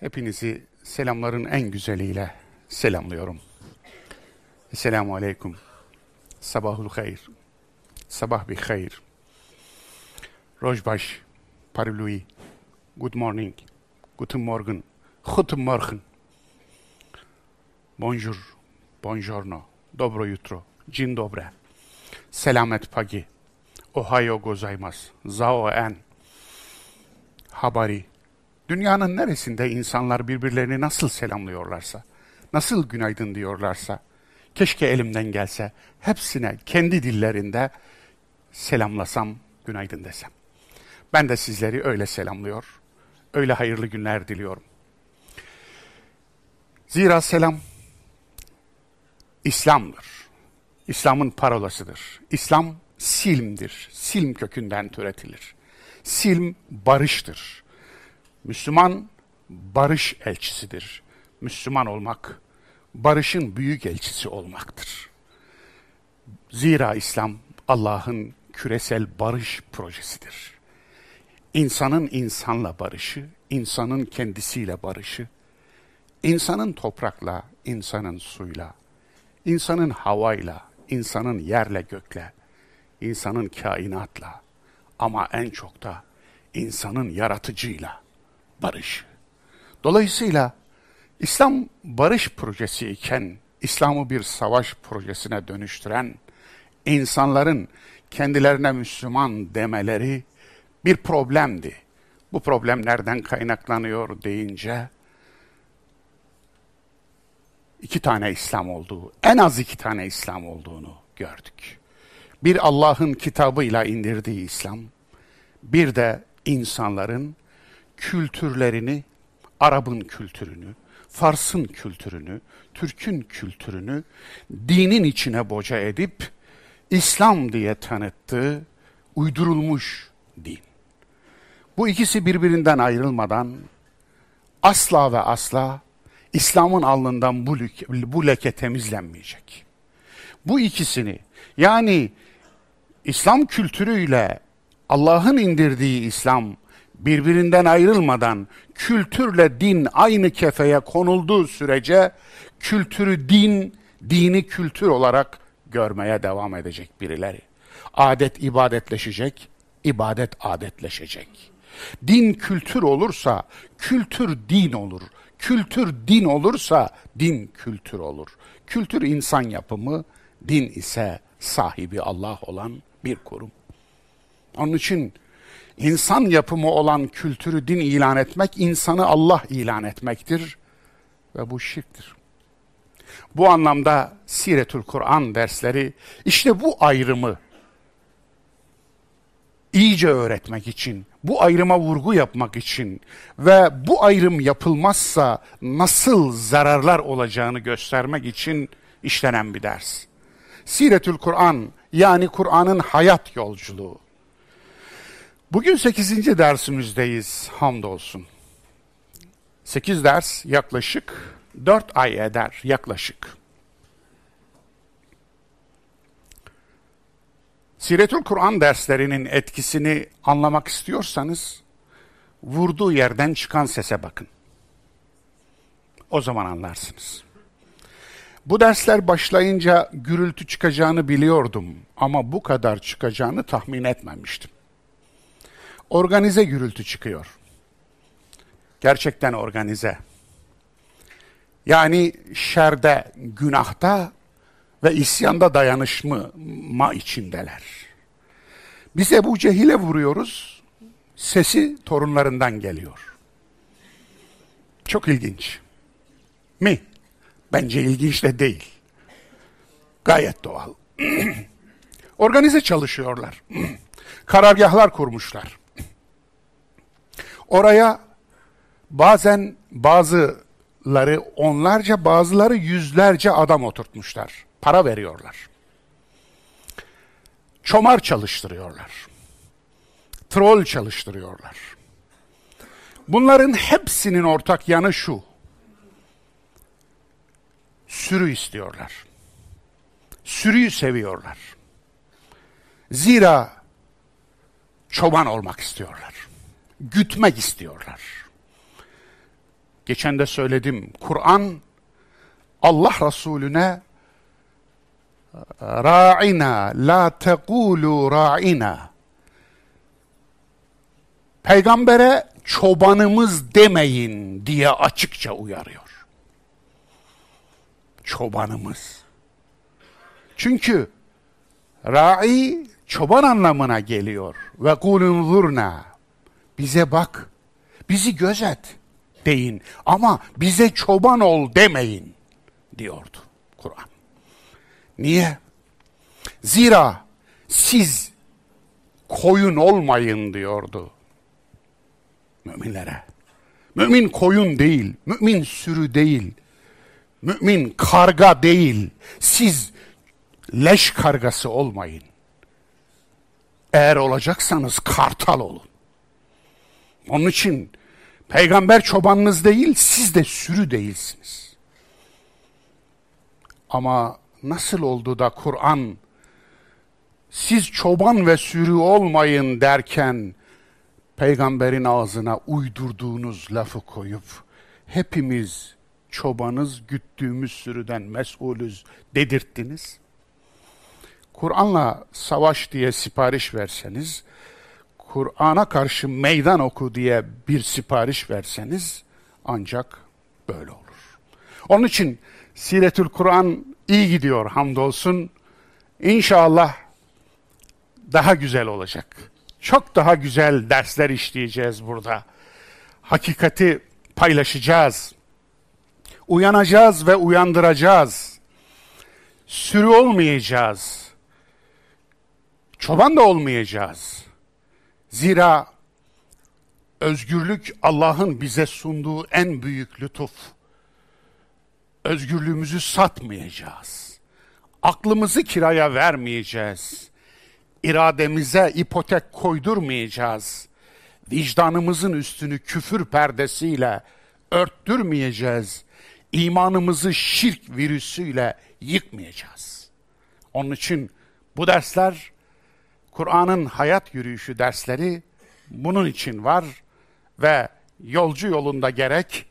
Hepinizi selamların en güzeliyle selamlıyorum. Esselamu Aleyküm. Sabahul hayr. Sabah bir hayır. Rojbaş. Parului. Good morning. Guten Morgen. Guten Morgen. Bonjour. Buongiorno. Dobro jutro. Dzień dobre. Selamet pagi. Ohayo gozaimasu. Zao en. Habari. Dünyanın neresinde insanlar birbirlerini nasıl selamlıyorlarsa, nasıl günaydın diyorlarsa, keşke elimden gelse hepsine kendi dillerinde selamlasam, günaydın desem. Ben de sizleri öyle selamlıyor, öyle hayırlı günler diliyorum. Zira selam İslam'dır. İslam'ın parolasıdır. İslam silmdir. Silm kökünden türetilir. Silm barıştır. Müslüman barış elçisidir. Müslüman olmak barışın büyük elçisi olmaktır. Zira İslam Allah'ın küresel barış projesidir. İnsanın insanla barışı, insanın kendisiyle barışı, insanın toprakla, insanın suyla, insanın havayla, insanın yerle gökle, insanın kainatla ama en çok da insanın yaratıcıyla barış. Dolayısıyla İslam barış projesi iken İslam'ı bir savaş projesine dönüştüren insanların kendilerine Müslüman demeleri bir problemdi. Bu problem nereden kaynaklanıyor deyince iki tane İslam olduğu, en az iki tane İslam olduğunu gördük. Bir Allah'ın kitabıyla indirdiği İslam, bir de insanların kültürlerini, Arap'ın kültürünü, Fars'ın kültürünü, Türk'ün kültürünü dinin içine boca edip İslam diye tanıttığı uydurulmuş din. Bu ikisi birbirinden ayrılmadan asla ve asla İslam'ın alnından bu leke, bu leke temizlenmeyecek. Bu ikisini yani İslam kültürüyle Allah'ın indirdiği İslam birbirinden ayrılmadan kültürle din aynı kefeye konulduğu sürece kültürü din, dini kültür olarak görmeye devam edecek birileri. Adet ibadetleşecek, ibadet adetleşecek. Din kültür olursa kültür din olur. Kültür din olursa din kültür olur. Kültür insan yapımı, din ise sahibi Allah olan bir kurum. Onun için insan yapımı olan kültürü din ilan etmek, insanı Allah ilan etmektir ve bu şirktir. Bu anlamda Siretül Kur'an dersleri işte bu ayrımı iyice öğretmek için, bu ayrıma vurgu yapmak için ve bu ayrım yapılmazsa nasıl zararlar olacağını göstermek için işlenen bir ders. Siretül Kur'an yani Kur'an'ın hayat yolculuğu. Bugün 8. dersimizdeyiz hamdolsun. 8 ders yaklaşık 4 ay eder yaklaşık. Siretül Kur'an derslerinin etkisini anlamak istiyorsanız vurduğu yerden çıkan sese bakın. O zaman anlarsınız. Bu dersler başlayınca gürültü çıkacağını biliyordum ama bu kadar çıkacağını tahmin etmemiştim. Organize gürültü çıkıyor. Gerçekten organize. Yani şerde, günahta ve isyanda dayanışma içindeler. Biz Ebu Cehil'e vuruyoruz, sesi torunlarından geliyor. Çok ilginç. Mi? Bence ilginç de değil. Gayet doğal. Organize çalışıyorlar. Karargahlar kurmuşlar. Oraya bazen bazıları onlarca bazıları yüzlerce adam oturtmuşlar. Para veriyorlar. Çomar çalıştırıyorlar. Troll çalıştırıyorlar. Bunların hepsinin ortak yanı şu. Sürü istiyorlar. Sürüyü seviyorlar. Zira çoban olmak istiyorlar gütmek istiyorlar. Geçen de söyledim. Kur'an Allah Resulüne ra'ina la tekulu ra'ina Peygambere çobanımız demeyin diye açıkça uyarıyor. Çobanımız. Çünkü ra'i çoban anlamına geliyor. Ve kulun zurna. Bize bak. Bizi gözet deyin ama bize çoban ol demeyin diyordu Kur'an. Niye? Zira siz koyun olmayın diyordu müminlere. Mümin koyun değil, mümin sürü değil, mümin karga değil. Siz leş kargası olmayın. Eğer olacaksanız kartal olun. Onun için peygamber çobanınız değil, siz de sürü değilsiniz. Ama nasıl oldu da Kur'an siz çoban ve sürü olmayın derken peygamberin ağzına uydurduğunuz lafı koyup hepimiz çobanız güttüğümüz sürüden mesulüz dedirttiniz. Kur'an'la savaş diye sipariş verseniz, Kur'an'a karşı meydan oku diye bir sipariş verseniz ancak böyle olur. Onun için Siretül Kur'an iyi gidiyor hamdolsun. İnşallah daha güzel olacak. Çok daha güzel dersler işleyeceğiz burada. Hakikati paylaşacağız. Uyanacağız ve uyandıracağız. Sürü olmayacağız. Çoban da olmayacağız. Zira özgürlük Allah'ın bize sunduğu en büyük lütuf. Özgürlüğümüzü satmayacağız. Aklımızı kiraya vermeyeceğiz irademize ipotek koydurmayacağız. Vicdanımızın üstünü küfür perdesiyle örttürmeyeceğiz. İmanımızı şirk virüsüyle yıkmayacağız. Onun için bu dersler Kur'an'ın hayat yürüyüşü dersleri bunun için var ve yolcu yolunda gerek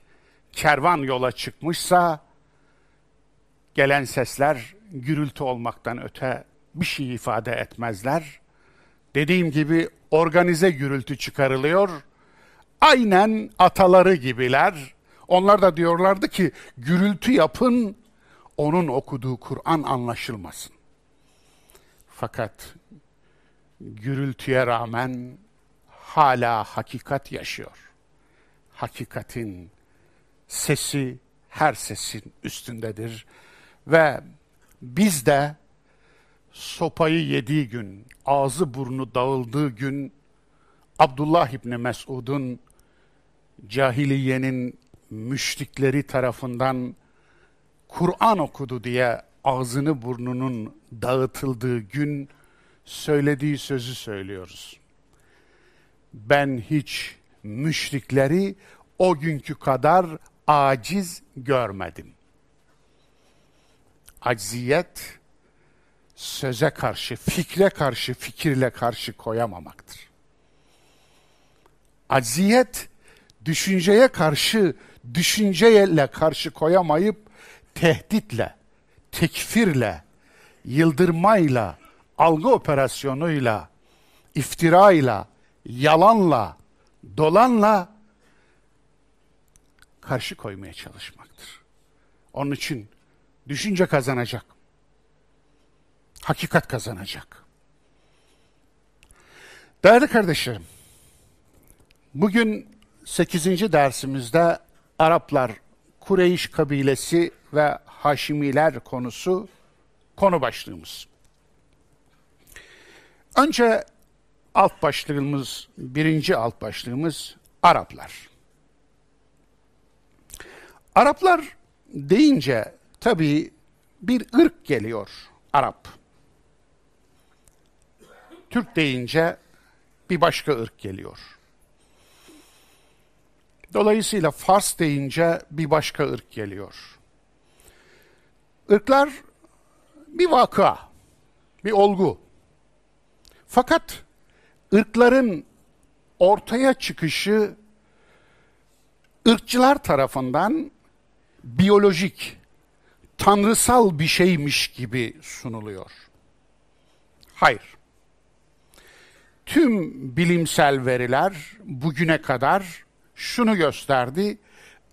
kervan yola çıkmışsa gelen sesler gürültü olmaktan öte bir şey ifade etmezler. Dediğim gibi organize gürültü çıkarılıyor. Aynen ataları gibiler. Onlar da diyorlardı ki gürültü yapın, onun okuduğu Kur'an anlaşılmasın. Fakat gürültüye rağmen hala hakikat yaşıyor. Hakikatin sesi her sesin üstündedir ve biz de sopayı yediği gün, ağzı burnu dağıldığı gün Abdullah İbni Mesud'un cahiliyenin müşrikleri tarafından Kur'an okudu diye ağzını burnunun dağıtıldığı gün söylediği sözü söylüyoruz. Ben hiç müşrikleri o günkü kadar aciz görmedim. Acziyet söze karşı, fikre karşı, fikirle karşı koyamamaktır. Aziyet, düşünceye karşı, düşünceyle karşı koyamayıp tehditle, tekfirle, yıldırmayla, algı operasyonuyla, iftirayla, yalanla, dolanla karşı koymaya çalışmaktır. Onun için düşünce kazanacak hakikat kazanacak. Değerli kardeşlerim, bugün 8. dersimizde Araplar, Kureyş kabilesi ve Haşimiler konusu konu başlığımız. Önce alt başlığımız, birinci alt başlığımız Araplar. Araplar deyince tabii bir ırk geliyor Arap. Türk deyince bir başka ırk geliyor. Dolayısıyla Fars deyince bir başka ırk geliyor. Irklar bir vaka, bir olgu. Fakat ırkların ortaya çıkışı ırkçılar tarafından biyolojik, tanrısal bir şeymiş gibi sunuluyor. Hayır. Tüm bilimsel veriler bugüne kadar şunu gösterdi.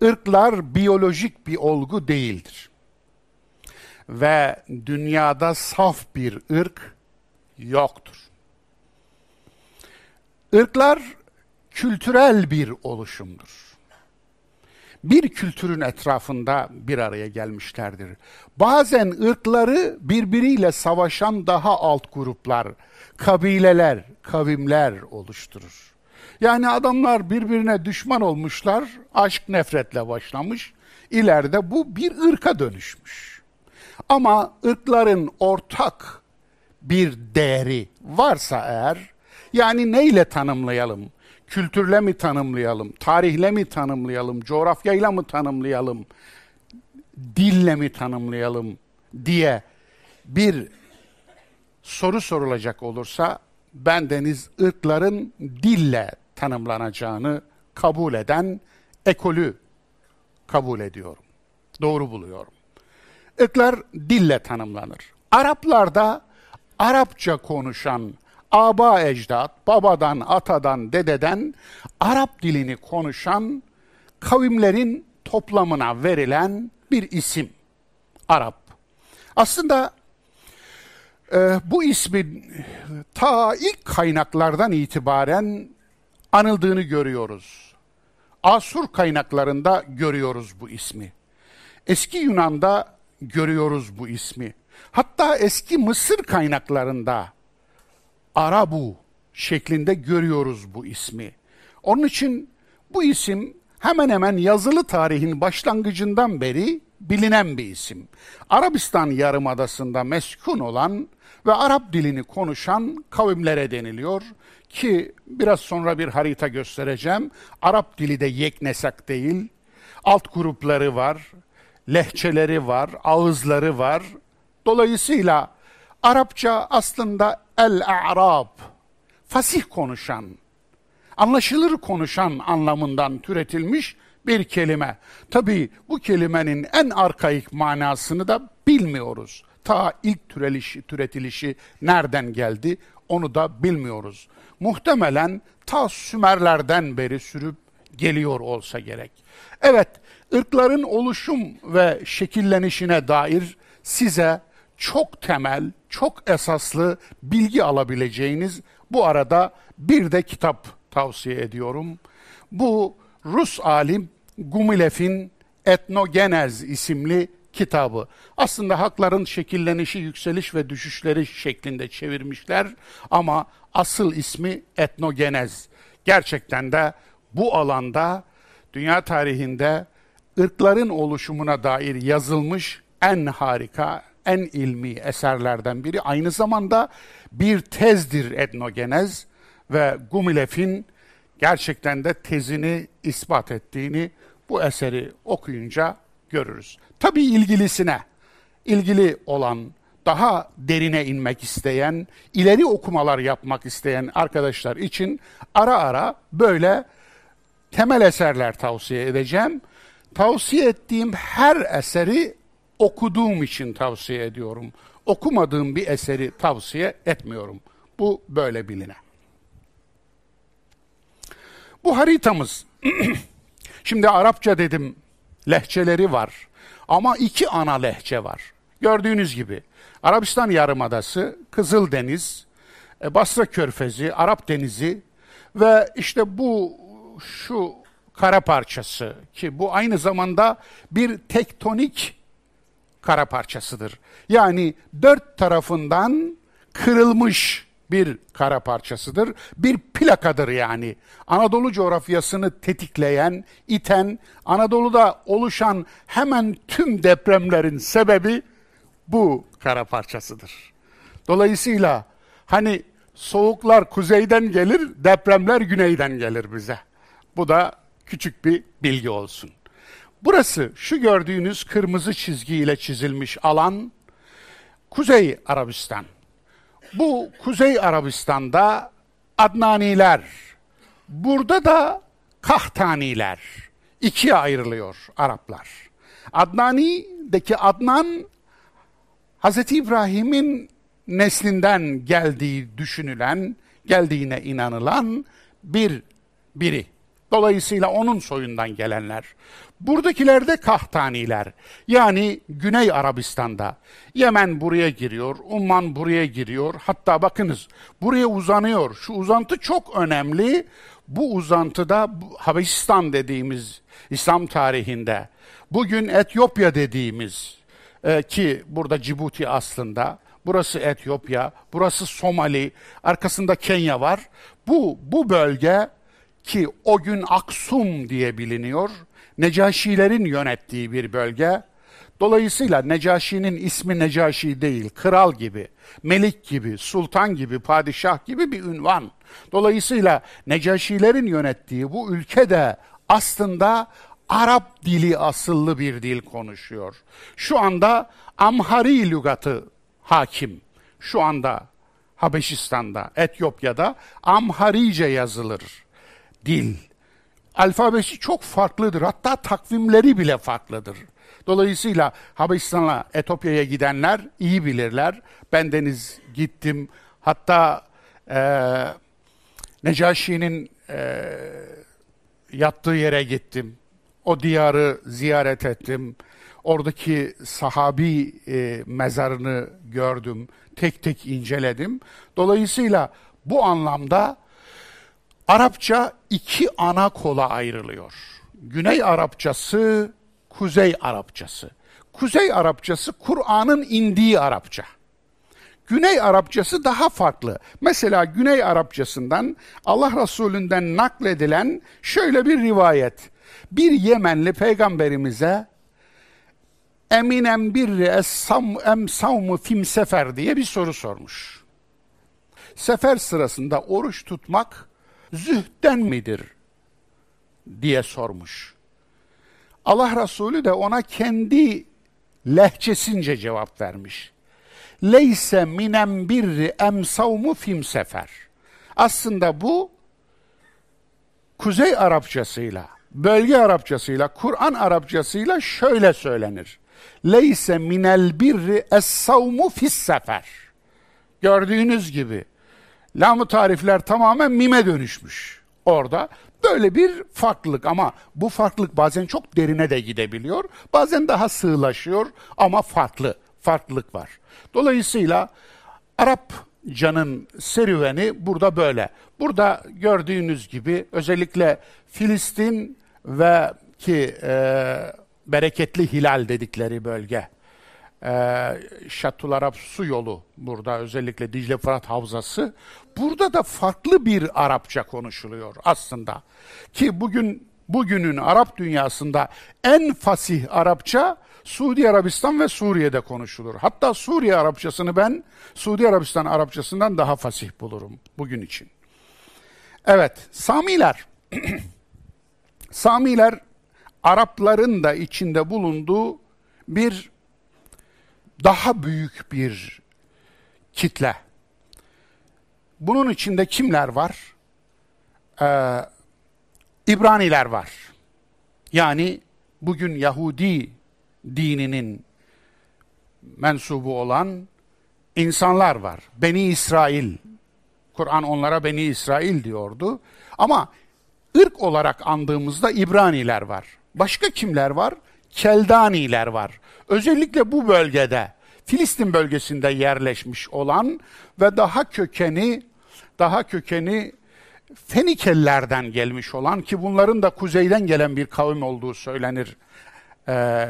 Irklar biyolojik bir olgu değildir. Ve dünyada saf bir ırk yoktur. Irklar kültürel bir oluşumdur bir kültürün etrafında bir araya gelmişlerdir. Bazen ırkları birbiriyle savaşan daha alt gruplar, kabileler, kavimler oluşturur. Yani adamlar birbirine düşman olmuşlar, aşk nefretle başlamış, ileride bu bir ırka dönüşmüş. Ama ırkların ortak bir değeri varsa eğer, yani neyle tanımlayalım? kültürle mi tanımlayalım, tarihle mi tanımlayalım, coğrafyayla mı tanımlayalım, dille mi tanımlayalım diye bir soru sorulacak olursa ben deniz ırkların dille tanımlanacağını kabul eden ekolü kabul ediyorum. Doğru buluyorum. Irklar dille tanımlanır. Araplarda Arapça konuşan aba ecdat, babadan, atadan, dededen Arap dilini konuşan kavimlerin toplamına verilen bir isim. Arap. Aslında e, bu ismin ta ilk kaynaklardan itibaren anıldığını görüyoruz. Asur kaynaklarında görüyoruz bu ismi. Eski Yunan'da görüyoruz bu ismi. Hatta eski Mısır kaynaklarında Arabu şeklinde görüyoruz bu ismi. Onun için bu isim hemen hemen yazılı tarihin başlangıcından beri bilinen bir isim. Arabistan Yarımadası'nda meskun olan ve Arap dilini konuşan kavimlere deniliyor ki biraz sonra bir harita göstereceğim. Arap dili de yeknesak değil. Alt grupları var, lehçeleri var, ağızları var. Dolayısıyla Arapça aslında el-a'rab, fasih konuşan, anlaşılır konuşan anlamından türetilmiş bir kelime. Tabii bu kelimenin en arkaik manasını da bilmiyoruz. Ta ilk türelişi, türetilişi nereden geldi onu da bilmiyoruz. Muhtemelen ta Sümerlerden beri sürüp geliyor olsa gerek. Evet, ırkların oluşum ve şekillenişine dair size çok temel, çok esaslı bilgi alabileceğiniz bu arada bir de kitap tavsiye ediyorum. Bu Rus alim Gumilev'in Etnogenez isimli kitabı. Aslında hakların şekillenişi, yükseliş ve düşüşleri şeklinde çevirmişler ama asıl ismi Etnogenez. Gerçekten de bu alanda dünya tarihinde ırkların oluşumuna dair yazılmış en harika, en ilmi eserlerden biri. Aynı zamanda bir tezdir etnogenez ve Gumilev'in gerçekten de tezini ispat ettiğini bu eseri okuyunca görürüz. Tabii ilgilisine, ilgili olan, daha derine inmek isteyen, ileri okumalar yapmak isteyen arkadaşlar için ara ara böyle temel eserler tavsiye edeceğim. Tavsiye ettiğim her eseri okuduğum için tavsiye ediyorum. Okumadığım bir eseri tavsiye etmiyorum. Bu böyle biline. Bu haritamız, şimdi Arapça dedim, lehçeleri var. Ama iki ana lehçe var. Gördüğünüz gibi Arabistan Yarımadası, Kızıldeniz, e, Basra Körfezi, Arap Denizi ve işte bu şu kara parçası ki bu aynı zamanda bir tektonik kara parçasıdır. Yani dört tarafından kırılmış bir kara parçasıdır. Bir plakadır yani. Anadolu coğrafyasını tetikleyen, iten, Anadolu'da oluşan hemen tüm depremlerin sebebi bu kara parçasıdır. Dolayısıyla hani soğuklar kuzeyden gelir, depremler güneyden gelir bize. Bu da küçük bir bilgi olsun. Burası şu gördüğünüz kırmızı çizgiyle çizilmiş alan Kuzey Arabistan. Bu Kuzey Arabistan'da Adnaniler, burada da Kahtaniler. ikiye ayrılıyor Araplar. Adnani'deki Adnan Hz. İbrahim'in neslinden geldiği düşünülen, geldiğine inanılan bir biri. Dolayısıyla onun soyundan gelenler. Buradakiler de Kahtaniler. Yani Güney Arabistan'da. Yemen buraya giriyor, Umman buraya giriyor. Hatta bakınız buraya uzanıyor. Şu uzantı çok önemli. Bu uzantıda Habeşistan dediğimiz İslam tarihinde, bugün Etiyopya dediğimiz e, ki burada Cibuti aslında, burası Etiyopya, burası Somali, arkasında Kenya var. Bu bu bölge ki o gün Aksum diye biliniyor. Necaşilerin yönettiği bir bölge. Dolayısıyla Necaşi'nin ismi Necaşi değil, kral gibi, melik gibi, sultan gibi, padişah gibi bir ünvan. Dolayısıyla Necaşilerin yönettiği bu ülke de aslında Arap dili asıllı bir dil konuşuyor. Şu anda Amhari lügatı hakim. Şu anda Habeşistan'da, Etiyopya'da Amharice yazılır dil. Alfabesi çok farklıdır. Hatta takvimleri bile farklıdır. Dolayısıyla Habeşistan'a, Etopya'ya gidenler iyi bilirler. Ben deniz gittim. Hatta e, Necaşi'nin e, yattığı yere gittim. O diyarı ziyaret ettim. Oradaki sahabi e, mezarını gördüm. Tek tek inceledim. Dolayısıyla bu anlamda Arapça iki ana kola ayrılıyor. Güney Arapçası, Kuzey Arapçası. Kuzey Arapçası Kur'an'ın indiği Arapça. Güney Arapçası daha farklı. Mesela Güney Arapçasından Allah Resulü'nden nakledilen şöyle bir rivayet. Bir Yemenli peygamberimize eminem bir es-sam em savmu fim sefer diye bir soru sormuş. Sefer sırasında oruç tutmak zühden midir diye sormuş. Allah Resulü de ona kendi lehçesince cevap vermiş. Leyse minem birri em savmu fim sefer. Aslında bu Kuzey Arapçasıyla, bölge Arapçasıyla, Kur'an Arapçasıyla şöyle söylenir. Leyse minel birri es savmu fis sefer. Gördüğünüz gibi lam tarifler tamamen mime dönüşmüş orada. Böyle bir farklılık ama bu farklılık bazen çok derine de gidebiliyor. Bazen daha sığlaşıyor ama farklı, farklılık var. Dolayısıyla Arap canın serüveni burada böyle. Burada gördüğünüz gibi özellikle Filistin ve ki e, bereketli hilal dedikleri bölge e, su yolu burada özellikle Dicle Fırat Havzası. Burada da farklı bir Arapça konuşuluyor aslında. Ki bugün bugünün Arap dünyasında en fasih Arapça Suudi Arabistan ve Suriye'de konuşulur. Hatta Suriye Arapçasını ben Suudi Arabistan Arapçasından daha fasih bulurum bugün için. Evet, Samiler. Samiler Arapların da içinde bulunduğu bir daha büyük bir kitle. Bunun içinde kimler var? Ee, İbraniler var. Yani bugün Yahudi dininin mensubu olan insanlar var. Beni İsrail. Kur'an onlara Beni İsrail diyordu. Ama ırk olarak andığımızda İbraniler var. Başka kimler var? Keldaniler var. Özellikle bu bölgede Filistin bölgesinde yerleşmiş olan ve daha kökeni daha kökeni Fenikelilerden gelmiş olan ki bunların da kuzeyden gelen bir kavim olduğu söylenir e,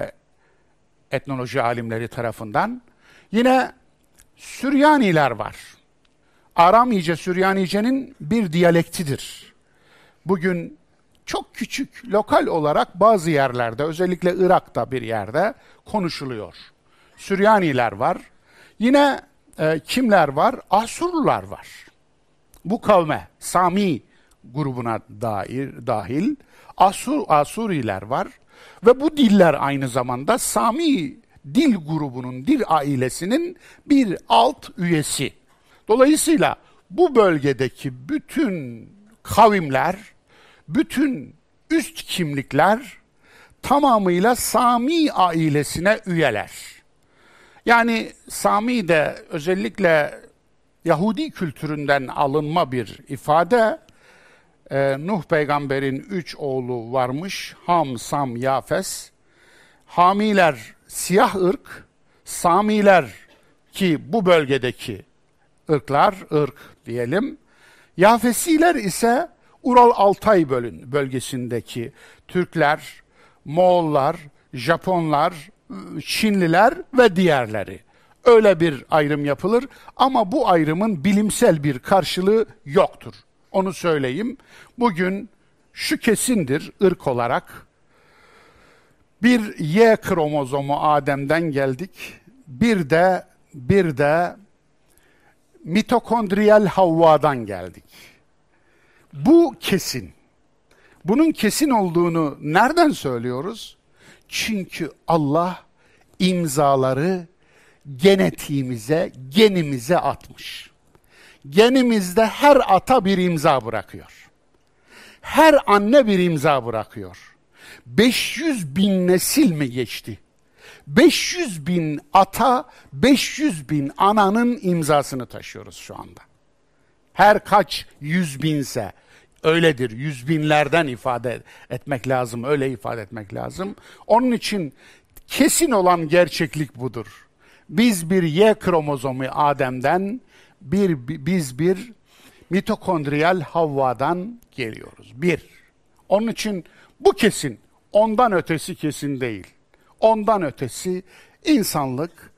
etnoloji alimleri tarafından. Yine Süryaniler var. Aramice Süryanice'nin bir diyalektidir. Bugün çok küçük lokal olarak bazı yerlerde özellikle Irak'ta bir yerde konuşuluyor. Süryaniler var. Yine e, kimler var? Asurlular var. Bu kavme Sami grubuna dair dahil Asur Asuriler var ve bu diller aynı zamanda Sami dil grubunun, dil ailesinin bir alt üyesi. Dolayısıyla bu bölgedeki bütün kavimler, bütün üst kimlikler tamamıyla Sami ailesine üyeler. Yani Sami de özellikle Yahudi kültüründen alınma bir ifade. Ee, Nuh peygamberin üç oğlu varmış. Ham, Sam, Yafes. Hamiler siyah ırk, Samiler ki bu bölgedeki ırklar, ırk diyelim. Yafesiler ise Ural Altay bölün bölgesindeki Türkler, Moğollar, Japonlar, Çinliler ve diğerleri. Öyle bir ayrım yapılır ama bu ayrımın bilimsel bir karşılığı yoktur. Onu söyleyeyim. Bugün şu kesindir ırk olarak. Bir Y kromozomu Adem'den geldik. Bir de bir de mitokondriyal Havva'dan geldik. Bu kesin. Bunun kesin olduğunu nereden söylüyoruz? Çünkü Allah imzaları genetiğimize, genimize atmış. Genimizde her ata bir imza bırakıyor. Her anne bir imza bırakıyor. 500 bin nesil mi geçti? 500 bin ata, 500 bin ananın imzasını taşıyoruz şu anda. Her kaç yüz binse öyledir. Yüz binlerden ifade etmek lazım, öyle ifade etmek lazım. Onun için kesin olan gerçeklik budur. Biz bir Y kromozomu Adem'den, bir, biz bir mitokondriyal Havva'dan geliyoruz. Bir. Onun için bu kesin, ondan ötesi kesin değil. Ondan ötesi insanlık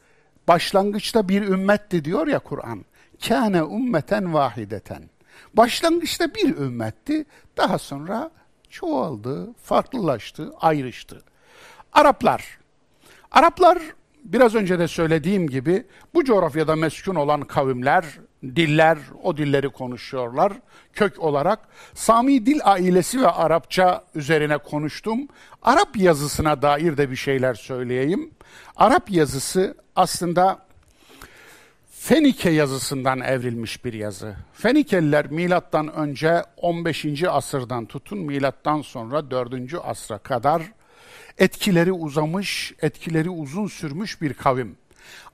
başlangıçta bir ümmetti diyor ya Kur'an. Kâne ümmeten vahideten. Başlangıçta bir ümmetti, daha sonra çoğaldı, farklılaştı, ayrıştı. Araplar. Araplar biraz önce de söylediğim gibi bu coğrafyada meskun olan kavimler, diller, o dilleri konuşuyorlar kök olarak. Sami dil ailesi ve Arapça üzerine konuştum. Arap yazısına dair de bir şeyler söyleyeyim. Arap yazısı aslında Fenike yazısından evrilmiş bir yazı. Fenikeliler milattan önce 15. asırdan tutun milattan sonra 4. asra kadar etkileri uzamış, etkileri uzun sürmüş bir kavim.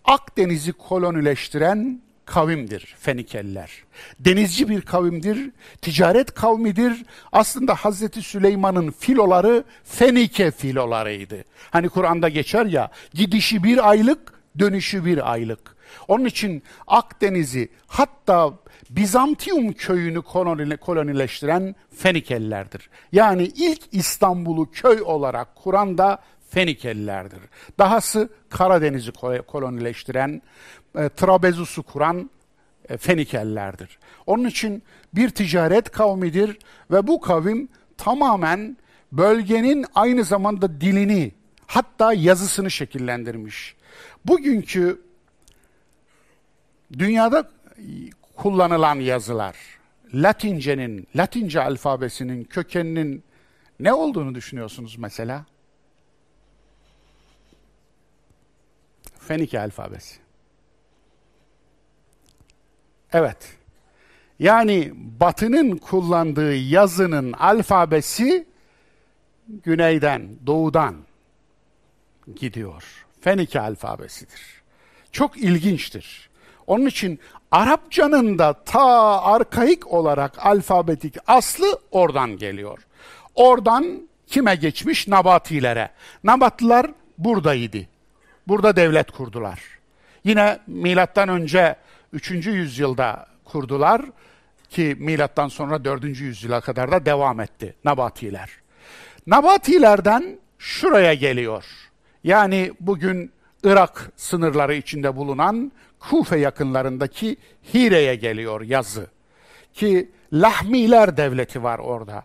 Akdeniz'i kolonileştiren kavimdir Fenikeliler. Denizci bir kavimdir, ticaret kavmidir. Aslında Hazreti Süleyman'ın filoları Fenike filolarıydı. Hani Kur'an'da geçer ya, gidişi bir aylık, dönüşü bir aylık. Onun için Akdeniz'i hatta Bizantium köyünü kolonileştiren Fenikelilerdir. Yani ilk İstanbul'u köy olarak kuran da Fenikelilerdir. Dahası Karadeniz'i kolonileştiren, e, Trabezus'u kuran e, Fenikelilerdir. Onun için bir ticaret kavmidir ve bu kavim tamamen bölgenin aynı zamanda dilini hatta yazısını şekillendirmiş. Bugünkü dünyada kullanılan yazılar, Latince'nin, Latince alfabesinin kökeninin ne olduğunu düşünüyorsunuz mesela? Fenike alfabesi. Evet. Yani Batı'nın kullandığı yazının alfabesi güneyden, doğudan gidiyor. Fenike alfabesidir. Çok ilginçtir. Onun için Arapçanın da ta arkaik olarak alfabetik aslı oradan geliyor. Oradan kime geçmiş? Nabatilere. Nabatlılar buradaydı. Burada devlet kurdular. Yine milattan önce 3. yüzyılda kurdular ki milattan sonra 4. yüzyıla kadar da devam etti Nabatiler. Nabatilerden şuraya geliyor. Yani bugün Irak sınırları içinde bulunan Kufe yakınlarındaki Hire'ye geliyor yazı. Ki Lahmiler devleti var orada.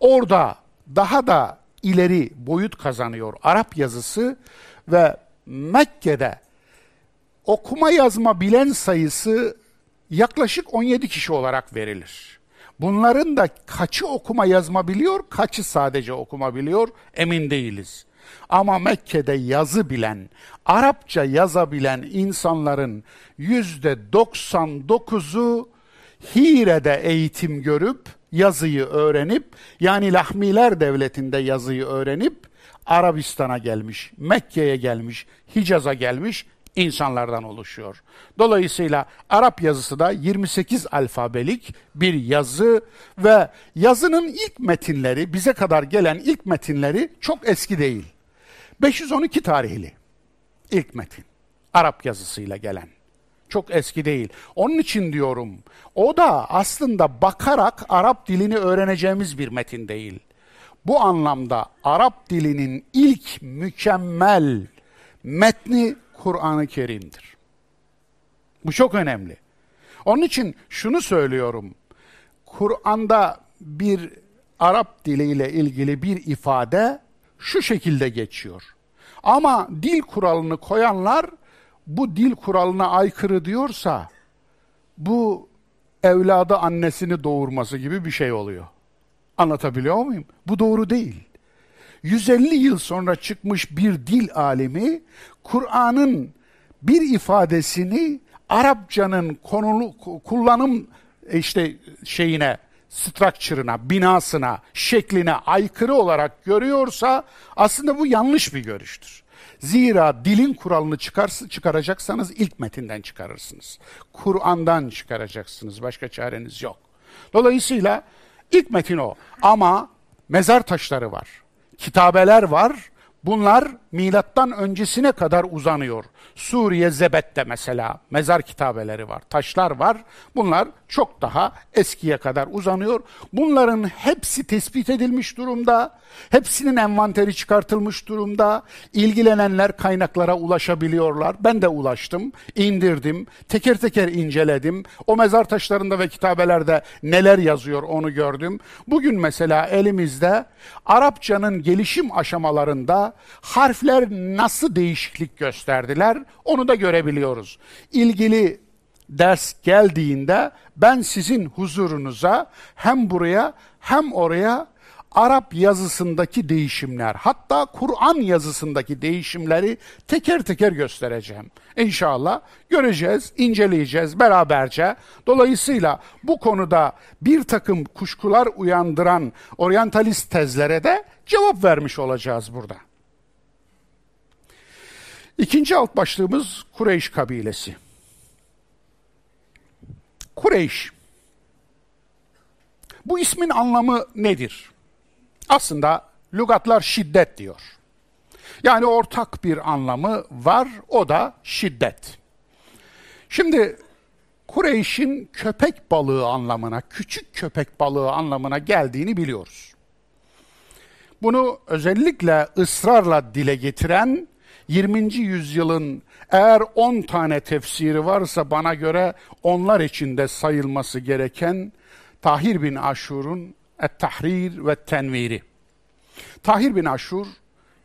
Orada daha da ileri boyut kazanıyor Arap yazısı ve Mekke'de okuma yazma bilen sayısı yaklaşık 17 kişi olarak verilir. Bunların da kaçı okuma yazma biliyor, kaçı sadece okuma biliyor emin değiliz. Ama Mekke'de yazı bilen, Arapça yazabilen insanların yüzde 99'u Hire'de eğitim görüp yazıyı öğrenip yani Lahmiler devletinde yazıyı öğrenip Arabistan'a gelmiş, Mekke'ye gelmiş, Hicaz'a gelmiş insanlardan oluşuyor. Dolayısıyla Arap yazısı da 28 alfabelik bir yazı ve yazının ilk metinleri, bize kadar gelen ilk metinleri çok eski değil. 512 tarihli ilk metin. Arap yazısıyla gelen. Çok eski değil. Onun için diyorum, o da aslında bakarak Arap dilini öğreneceğimiz bir metin değil. Bu anlamda Arap dilinin ilk mükemmel metni Kur'an-ı Kerim'dir. Bu çok önemli. Onun için şunu söylüyorum. Kur'an'da bir Arap diliyle ilgili bir ifade şu şekilde geçiyor. Ama dil kuralını koyanlar bu dil kuralına aykırı diyorsa bu evladı annesini doğurması gibi bir şey oluyor. Anlatabiliyor muyum? Bu doğru değil. 150 yıl sonra çıkmış bir dil alimi Kur'an'ın bir ifadesini Arapçanın konulu kullanım işte şeyine structure'ına, binasına, şekline aykırı olarak görüyorsa aslında bu yanlış bir görüştür. Zira dilin kuralını çıkarsa, çıkaracaksanız ilk metinden çıkarırsınız. Kur'an'dan çıkaracaksınız. Başka çareniz yok. Dolayısıyla ilk metin o. Ama mezar taşları var. Kitabeler var. Bunlar milattan öncesine kadar uzanıyor. Suriye Zebet'te mesela mezar kitabeleri var, taşlar var. Bunlar çok daha eskiye kadar uzanıyor. Bunların hepsi tespit edilmiş durumda. Hepsinin envanteri çıkartılmış durumda. İlgilenenler kaynaklara ulaşabiliyorlar. Ben de ulaştım, indirdim, teker teker inceledim. O mezar taşlarında ve kitabelerde neler yazıyor onu gördüm. Bugün mesela elimizde Arapçanın gelişim aşamalarında harfler nasıl değişiklik gösterdiler onu da görebiliyoruz. İlgili ders geldiğinde ben sizin huzurunuza hem buraya hem oraya Arap yazısındaki değişimler, hatta Kur'an yazısındaki değişimleri teker teker göstereceğim. İnşallah göreceğiz, inceleyeceğiz beraberce. Dolayısıyla bu konuda bir takım kuşkular uyandıran oryantalist tezlere de cevap vermiş olacağız burada. İkinci alt başlığımız Kureyş kabilesi. Kureyş. Bu ismin anlamı nedir? Aslında lügatlar şiddet diyor. Yani ortak bir anlamı var, o da şiddet. Şimdi Kureyş'in köpek balığı anlamına, küçük köpek balığı anlamına geldiğini biliyoruz. Bunu özellikle ısrarla dile getiren 20. yüzyılın eğer 10 tane tefsiri varsa bana göre onlar içinde sayılması gereken Tahir bin Aşur'un Et-Tahrir ve Tenviri. Tahir bin Aşur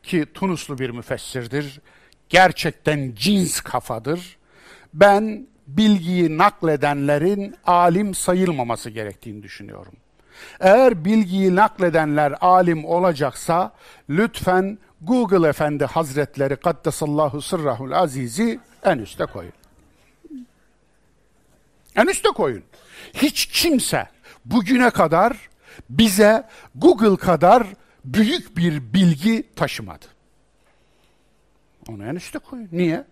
ki Tunuslu bir müfessirdir. Gerçekten cins kafadır. Ben bilgiyi nakledenlerin alim sayılmaması gerektiğini düşünüyorum. Eğer bilgiyi nakledenler alim olacaksa lütfen Google Efendi Hazretleri Kaddesallahu Sırrahul Aziz'i en üste koyun. En üste koyun. Hiç kimse bugüne kadar bize Google kadar büyük bir bilgi taşımadı. Onu en üste koyun. Niye?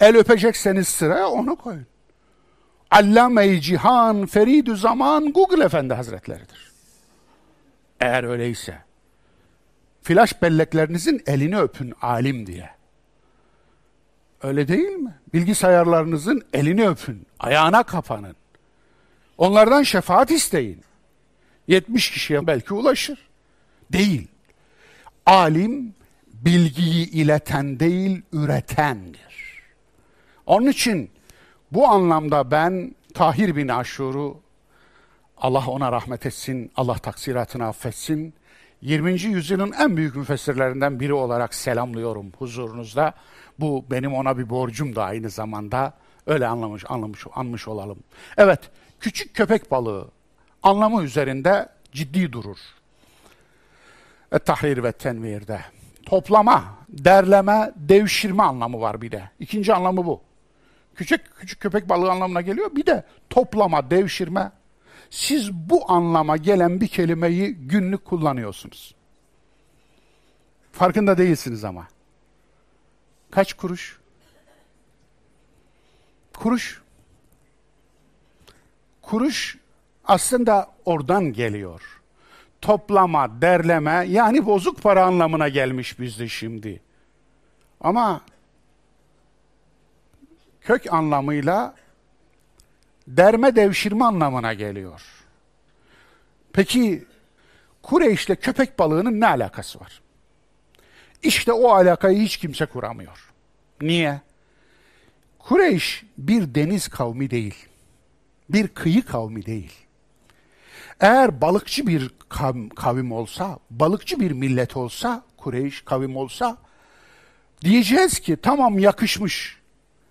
El öpecekseniz sıraya onu koyun. Allame-i Cihan, Feridü Zaman Google Efendi Hazretleridir. Eğer öyleyse flash belleklerinizin elini öpün alim diye. Öyle değil mi? Bilgisayarlarınızın elini öpün, ayağına kapanın. Onlardan şefaat isteyin. 70 kişiye belki ulaşır. Değil. Alim bilgiyi ileten değil, üretendir. Onun için bu anlamda ben Tahir bin Aşur'u Allah ona rahmet etsin, Allah taksiratını affetsin. 20. yüzyılın en büyük müfessirlerinden biri olarak selamlıyorum huzurunuzda. Bu benim ona bir borcum da aynı zamanda. Öyle anlamış, anlamış, anmış olalım. Evet, küçük köpek balığı anlamı üzerinde ciddi durur. tahrir ve tenvirde. Toplama, derleme, devşirme anlamı var bir de. İkinci anlamı bu. Küçük küçük köpek balığı anlamına geliyor. Bir de toplama, devşirme, siz bu anlama gelen bir kelimeyi günlük kullanıyorsunuz. Farkında değilsiniz ama. Kaç kuruş? Kuruş. Kuruş aslında oradan geliyor. Toplama, derleme yani bozuk para anlamına gelmiş bizde şimdi. Ama kök anlamıyla derme devşirme anlamına geliyor. Peki Kureyş'le köpek balığının ne alakası var? İşte o alakayı hiç kimse kuramıyor. Niye? Kureyş bir deniz kavmi değil. Bir kıyı kavmi değil. Eğer balıkçı bir kavim olsa, balıkçı bir millet olsa, Kureyş kavim olsa diyeceğiz ki tamam yakışmış.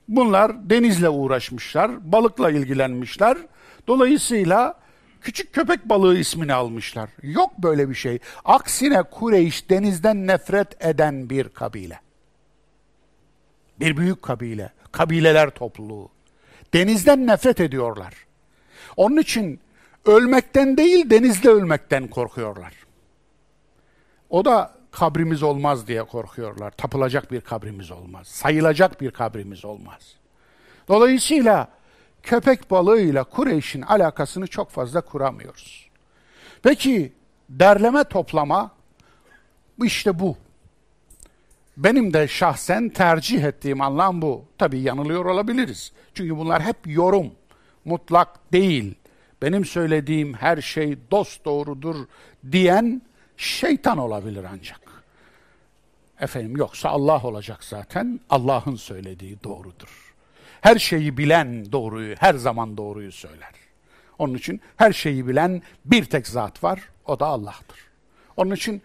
Bunlar denizle uğraşmışlar, balıkla ilgilenmişler. Dolayısıyla küçük köpek balığı ismini almışlar. Yok böyle bir şey. Aksine Kureyş denizden nefret eden bir kabile. Bir büyük kabile, kabileler topluluğu. Denizden nefret ediyorlar. Onun için ölmekten değil denizde ölmekten korkuyorlar. O da kabrimiz olmaz diye korkuyorlar. Tapılacak bir kabrimiz olmaz. Sayılacak bir kabrimiz olmaz. Dolayısıyla köpek balığıyla Kureyş'in alakasını çok fazla kuramıyoruz. Peki derleme toplama işte bu. Benim de şahsen tercih ettiğim anlam bu. Tabii yanılıyor olabiliriz. Çünkü bunlar hep yorum. Mutlak değil. Benim söylediğim her şey dost doğrudur diyen şeytan olabilir ancak. Efendim yoksa Allah olacak zaten. Allah'ın söylediği doğrudur. Her şeyi bilen doğruyu, her zaman doğruyu söyler. Onun için her şeyi bilen bir tek zat var, o da Allah'tır. Onun için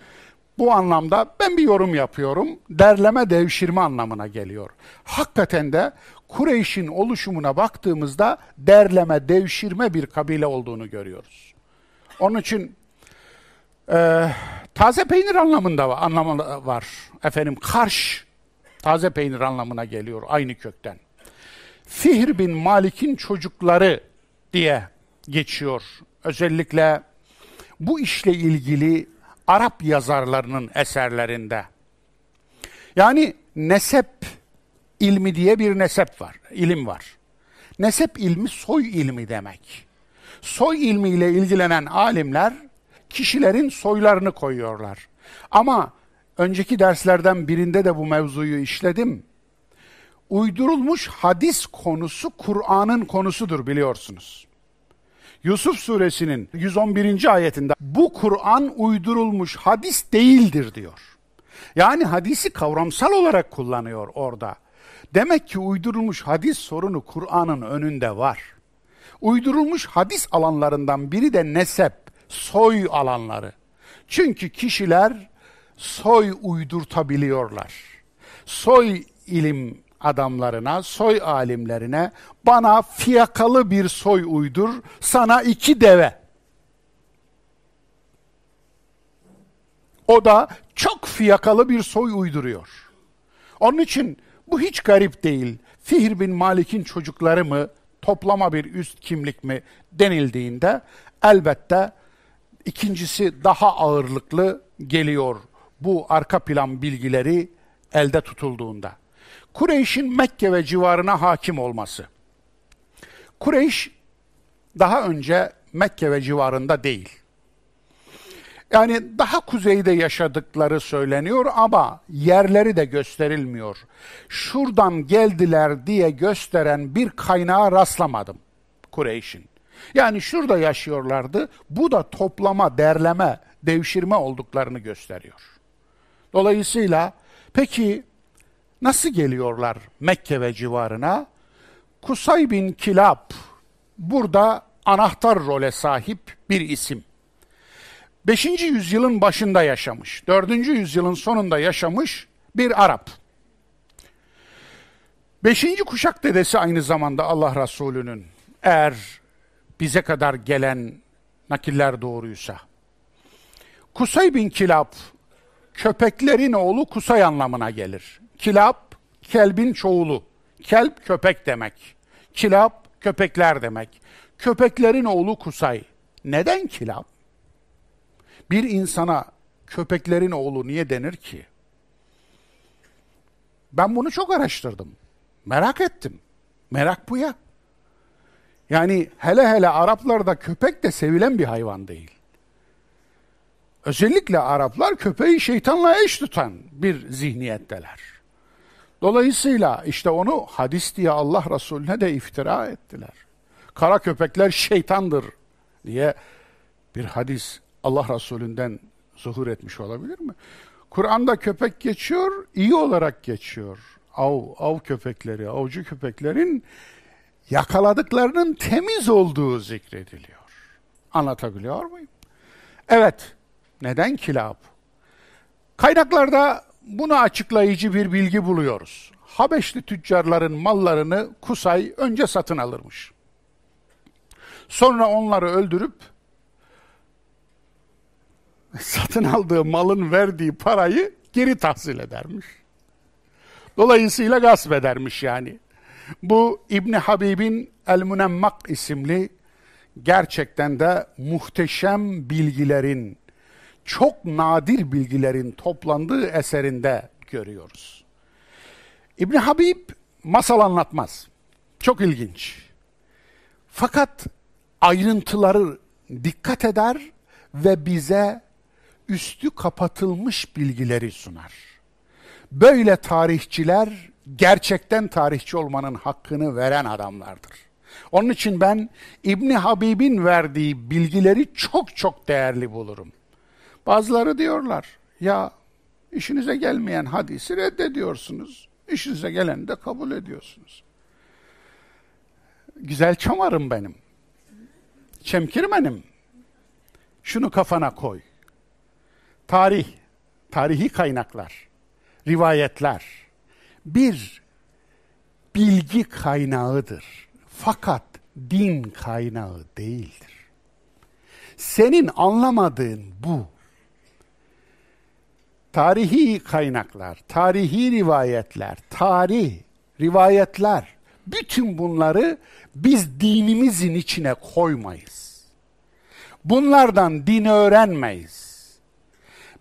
bu anlamda ben bir yorum yapıyorum. Derleme devşirme anlamına geliyor. Hakikaten de Kureyş'in oluşumuna baktığımızda derleme devşirme bir kabile olduğunu görüyoruz. Onun için e, taze peynir anlamında var, anlamı var. Efendim karş taze peynir anlamına geliyor aynı kökten. Fihr bin Malik'in çocukları diye geçiyor. Özellikle bu işle ilgili Arap yazarlarının eserlerinde. Yani nesep ilmi diye bir nesep var, ilim var. Nesep ilmi soy ilmi demek. Soy ilmiyle ilgilenen alimler kişilerin soylarını koyuyorlar. Ama önceki derslerden birinde de bu mevzuyu işledim. Uydurulmuş hadis konusu Kur'an'ın konusudur biliyorsunuz. Yusuf suresinin 111. ayetinde bu Kur'an uydurulmuş hadis değildir diyor. Yani hadisi kavramsal olarak kullanıyor orada. Demek ki uydurulmuş hadis sorunu Kur'an'ın önünde var. Uydurulmuş hadis alanlarından biri de nesep, soy alanları. Çünkü kişiler soy uydurtabiliyorlar. Soy ilim adamlarına, soy alimlerine bana fiyakalı bir soy uydur, sana iki deve. O da çok fiyakalı bir soy uyduruyor. Onun için bu hiç garip değil. Fihr bin Malik'in çocukları mı, toplama bir üst kimlik mi denildiğinde elbette ikincisi daha ağırlıklı geliyor bu arka plan bilgileri elde tutulduğunda. Kureyş'in Mekke ve civarına hakim olması. Kureyş daha önce Mekke ve civarında değil. Yani daha kuzeyde yaşadıkları söyleniyor ama yerleri de gösterilmiyor. Şuradan geldiler diye gösteren bir kaynağa rastlamadım Kureyş'in. Yani şurada yaşıyorlardı. Bu da toplama, derleme, devşirme olduklarını gösteriyor. Dolayısıyla peki Nasıl geliyorlar Mekke ve civarına? Kusay bin Kilab burada anahtar role sahip bir isim. 5. yüzyılın başında yaşamış, 4. yüzyılın sonunda yaşamış bir Arap. 5. kuşak dedesi aynı zamanda Allah Resulü'nün eğer bize kadar gelen nakiller doğruysa. Kusay bin Kilab köpeklerin oğlu Kusay anlamına gelir. Kilap, kelbin çoğulu. Kelp köpek demek. Kilap, köpekler demek. Köpeklerin oğlu Kusay. Neden kilap? Bir insana köpeklerin oğlu niye denir ki? Ben bunu çok araştırdım. Merak ettim. Merak bu ya. Yani hele hele Araplarda köpek de sevilen bir hayvan değil. Özellikle Araplar köpeği şeytanla eş tutan bir zihniyetteler. Dolayısıyla işte onu hadis diye Allah Resulüne de iftira ettiler. Kara köpekler şeytandır diye bir hadis Allah Resulünden zuhur etmiş olabilir mi? Kur'an'da köpek geçiyor, iyi olarak geçiyor. Av, av köpekleri, avcı köpeklerin yakaladıklarının temiz olduğu zikrediliyor. Anlatabiliyor muyum? Evet, neden kilap? Kaynaklarda bunu açıklayıcı bir bilgi buluyoruz. Habeşli tüccarların mallarını Kusay önce satın alırmış. Sonra onları öldürüp satın aldığı malın verdiği parayı geri tahsil edermiş. Dolayısıyla gasp edermiş yani. Bu İbni Habib'in El-Münemmak isimli gerçekten de muhteşem bilgilerin, çok nadir bilgilerin toplandığı eserinde görüyoruz. İbni Habib masal anlatmaz. Çok ilginç. Fakat ayrıntıları dikkat eder ve bize üstü kapatılmış bilgileri sunar. Böyle tarihçiler gerçekten tarihçi olmanın hakkını veren adamlardır. Onun için ben İbni Habib'in verdiği bilgileri çok çok değerli bulurum. Bazıları diyorlar ya işinize gelmeyen hadisi reddediyorsunuz. İşinize geleni de kabul ediyorsunuz. Güzel çomarım benim. Çemkirmenim. Şunu kafana koy. Tarih, tarihi kaynaklar, rivayetler bir bilgi kaynağıdır. Fakat din kaynağı değildir. Senin anlamadığın bu. Tarihi kaynaklar, tarihi rivayetler, tarih, rivayetler, bütün bunları biz dinimizin içine koymayız. Bunlardan din öğrenmeyiz.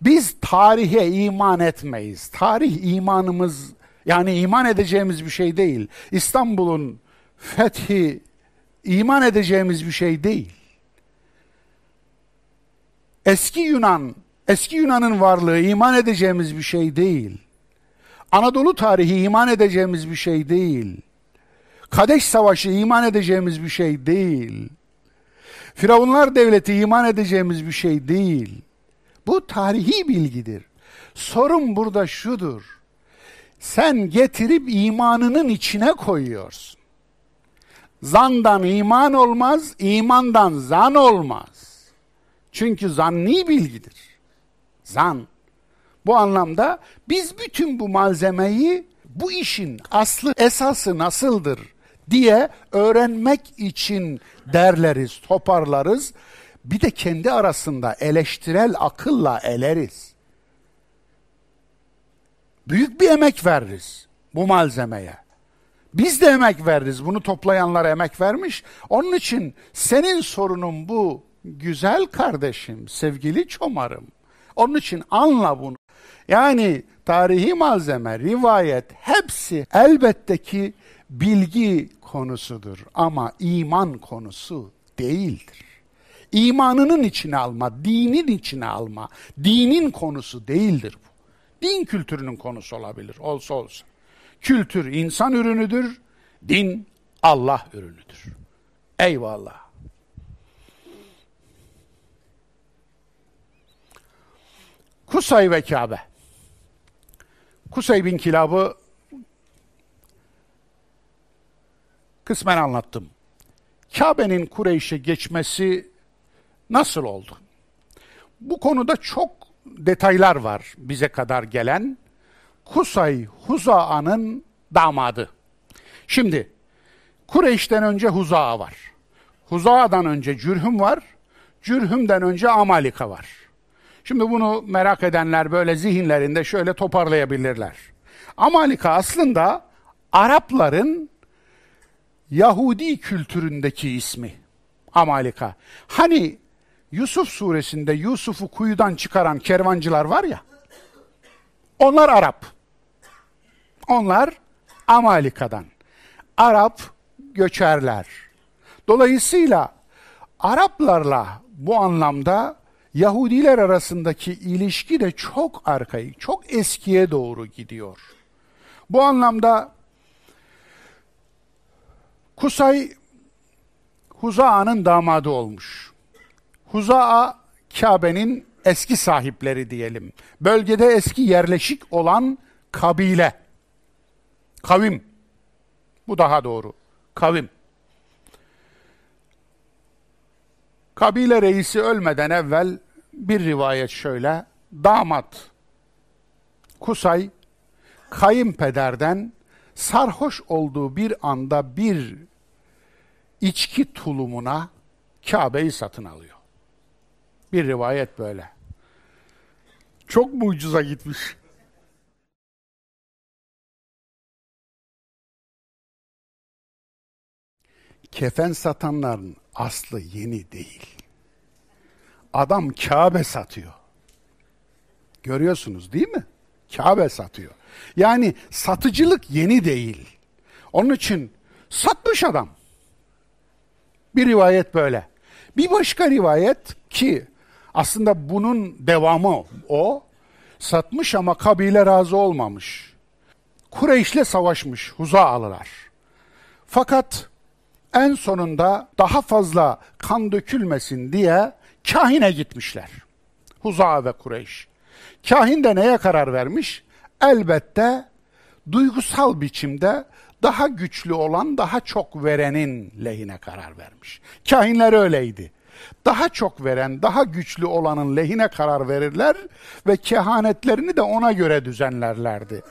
Biz tarihe iman etmeyiz. Tarih imanımız yani iman edeceğimiz bir şey değil. İstanbul'un fethi iman edeceğimiz bir şey değil. Eski Yunan, eski Yunan'ın varlığı iman edeceğimiz bir şey değil. Anadolu tarihi iman edeceğimiz bir şey değil. Kadeş Savaşı iman edeceğimiz bir şey değil. Firavunlar Devleti iman edeceğimiz bir şey değil. Bu tarihi bilgidir. Sorun burada şudur. Sen getirip imanının içine koyuyorsun. Zandan iman olmaz, imandan zan olmaz. Çünkü zanni bilgidir. Zan. Bu anlamda biz bütün bu malzemeyi bu işin aslı esası nasıldır diye öğrenmek için derleriz, toparlarız. Bir de kendi arasında eleştirel akılla eleriz. Büyük bir emek veririz bu malzemeye. Biz de emek veririz. Bunu toplayanlar emek vermiş. Onun için senin sorunun bu. Güzel kardeşim, sevgili çomarım. Onun için anla bunu. Yani tarihi malzeme, rivayet hepsi elbette ki bilgi konusudur ama iman konusu değildir. İmanının içine alma, dinin içine alma, dinin konusu değildir bu. Din kültürünün konusu olabilir, olsa olsa. Kültür insan ürünüdür, din Allah ürünüdür. Eyvallah. Kusay ve Kabe. Kusay bin Kilab'ı kısmen anlattım. Kabe'nin Kureyş'e geçmesi nasıl oldu? Bu konuda çok detaylar var bize kadar gelen. Kusay Huza'nın damadı. Şimdi Kureyş'ten önce Huza'a var. Huza'dan önce Cürhüm var. Cürhüm'den önce Amalika var. Şimdi bunu merak edenler böyle zihinlerinde şöyle toparlayabilirler. Amalika aslında Arapların Yahudi kültüründeki ismi. Amalika. Hani Yusuf suresinde Yusuf'u kuyudan çıkaran kervancılar var ya. Onlar Arap. Onlar Amalika'dan. Arap göçerler. Dolayısıyla Araplarla bu anlamda Yahudiler arasındaki ilişki de çok arkayı, çok eskiye doğru gidiyor. Bu anlamda Kusay Huza'nın damadı olmuş. Huza'a Kabe'nin eski sahipleri diyelim. Bölgede eski yerleşik olan kabile. Kavim. Bu daha doğru. Kavim. Kabile reisi ölmeden evvel bir rivayet şöyle. Damat Kusay kayınpederden sarhoş olduğu bir anda bir içki tulumuna Kabe'yi satın alıyor. Bir rivayet böyle. Çok mu ucuza gitmiş? Kefen satanların aslı yeni değil. Adam Kabe satıyor. Görüyorsunuz değil mi? Kabe satıyor. Yani satıcılık yeni değil. Onun için satmış adam. Bir rivayet böyle. Bir başka rivayet ki aslında bunun devamı o. Satmış ama kabile razı olmamış. Kureyş'le savaşmış Huza'alılar. Fakat en sonunda daha fazla kan dökülmesin diye kahine gitmişler. Huza ve Kureyş. Kahin de neye karar vermiş? Elbette duygusal biçimde daha güçlü olan, daha çok verenin lehine karar vermiş. Kahinler öyleydi. Daha çok veren, daha güçlü olanın lehine karar verirler ve kehanetlerini de ona göre düzenlerlerdi.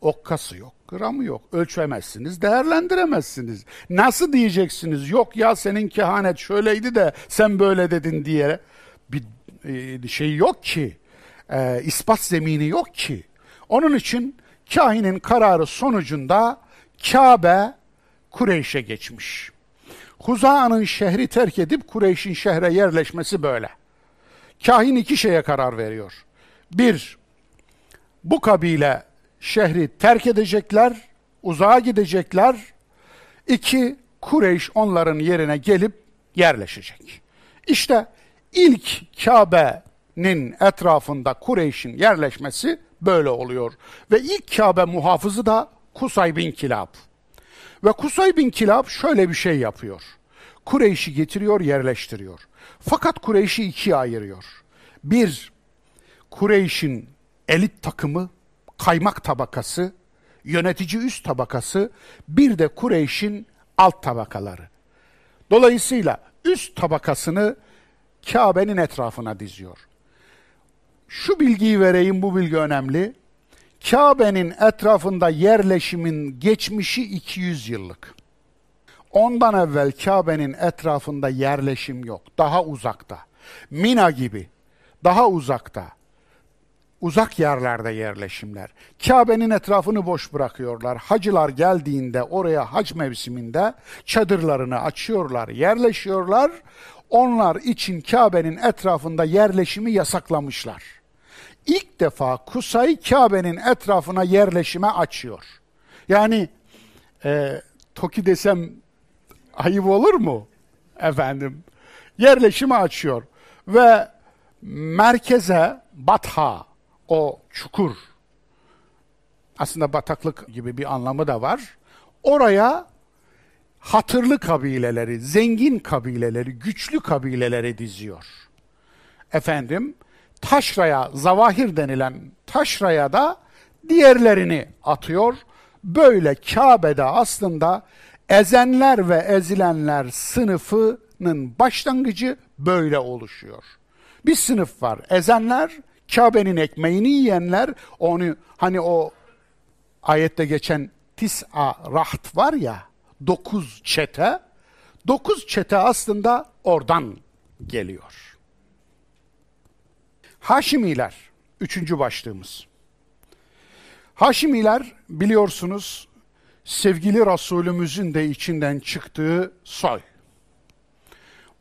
Okkası yok, gramı yok. Ölçemezsiniz, değerlendiremezsiniz. Nasıl diyeceksiniz? Yok ya senin kehanet şöyleydi de sen böyle dedin diye bir e, şey yok ki. E, ispat zemini yok ki. Onun için kahinin kararı sonucunda Kabe Kureyş'e geçmiş. Huza'nın şehri terk edip Kureyş'in şehre yerleşmesi böyle. Kahin iki şeye karar veriyor. Bir, bu kabile şehri terk edecekler, uzağa gidecekler. İki, Kureyş onların yerine gelip yerleşecek. İşte ilk Kabe'nin etrafında Kureyş'in yerleşmesi böyle oluyor. Ve ilk Kabe muhafızı da Kusay bin Kilab. Ve Kusay bin Kilab şöyle bir şey yapıyor. Kureyş'i getiriyor, yerleştiriyor. Fakat Kureyş'i ikiye ayırıyor. Bir, Kureyş'in elit takımı, kaymak tabakası, yönetici üst tabakası, bir de Kureyş'in alt tabakaları. Dolayısıyla üst tabakasını Kabe'nin etrafına diziyor. Şu bilgiyi vereyim, bu bilgi önemli. Kabe'nin etrafında yerleşimin geçmişi 200 yıllık. Ondan evvel Kabe'nin etrafında yerleşim yok. Daha uzakta. Mina gibi. Daha uzakta. Uzak yerlerde yerleşimler. Kabe'nin etrafını boş bırakıyorlar. Hacılar geldiğinde oraya hac mevsiminde çadırlarını açıyorlar, yerleşiyorlar. Onlar için Kabe'nin etrafında yerleşimi yasaklamışlar ilk defa Kusay Kabe'nin etrafına yerleşime açıyor. Yani e, Toki desem ayıp olur mu? Efendim yerleşimi açıyor ve merkeze Batha o çukur aslında bataklık gibi bir anlamı da var. Oraya hatırlı kabileleri, zengin kabileleri, güçlü kabileleri diziyor. Efendim, taşraya, zavahir denilen taşraya da diğerlerini atıyor. Böyle Kabe'de aslında ezenler ve ezilenler sınıfının başlangıcı böyle oluşuyor. Bir sınıf var. Ezenler, Kabe'nin ekmeğini yiyenler, onu hani o ayette geçen tis'a raht var ya, dokuz çete, dokuz çete aslında oradan geliyor. Haşimiler, üçüncü başlığımız. Haşimiler biliyorsunuz sevgili Resulümüzün de içinden çıktığı soy.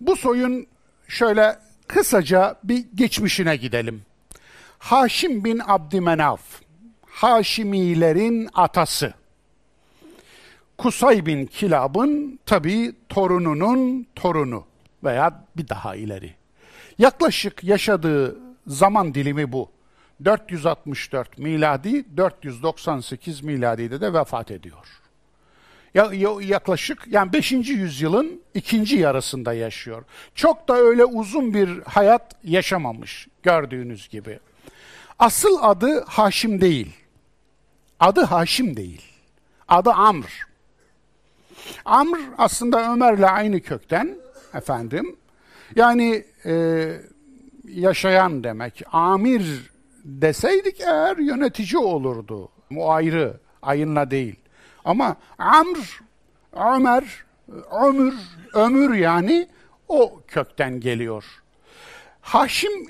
Bu soyun şöyle kısaca bir geçmişine gidelim. Haşim bin Abdümenaf. Haşimilerin atası. Kusay bin Kilab'ın tabi torununun torunu veya bir daha ileri. Yaklaşık yaşadığı zaman dilimi bu. 464 miladi, 498 miladide de vefat ediyor. Ya, yaklaşık yani 5. yüzyılın ikinci yarısında yaşıyor. Çok da öyle uzun bir hayat yaşamamış gördüğünüz gibi. Asıl adı Haşim değil. Adı Haşim değil. Adı Amr. Amr aslında Ömer'le aynı kökten efendim. Yani e, yaşayan demek. Amir deseydik eğer yönetici olurdu. Bu ayrı, ayınla değil. Ama Amr, Ömer, Ömür, Ömür yani o kökten geliyor. Haşim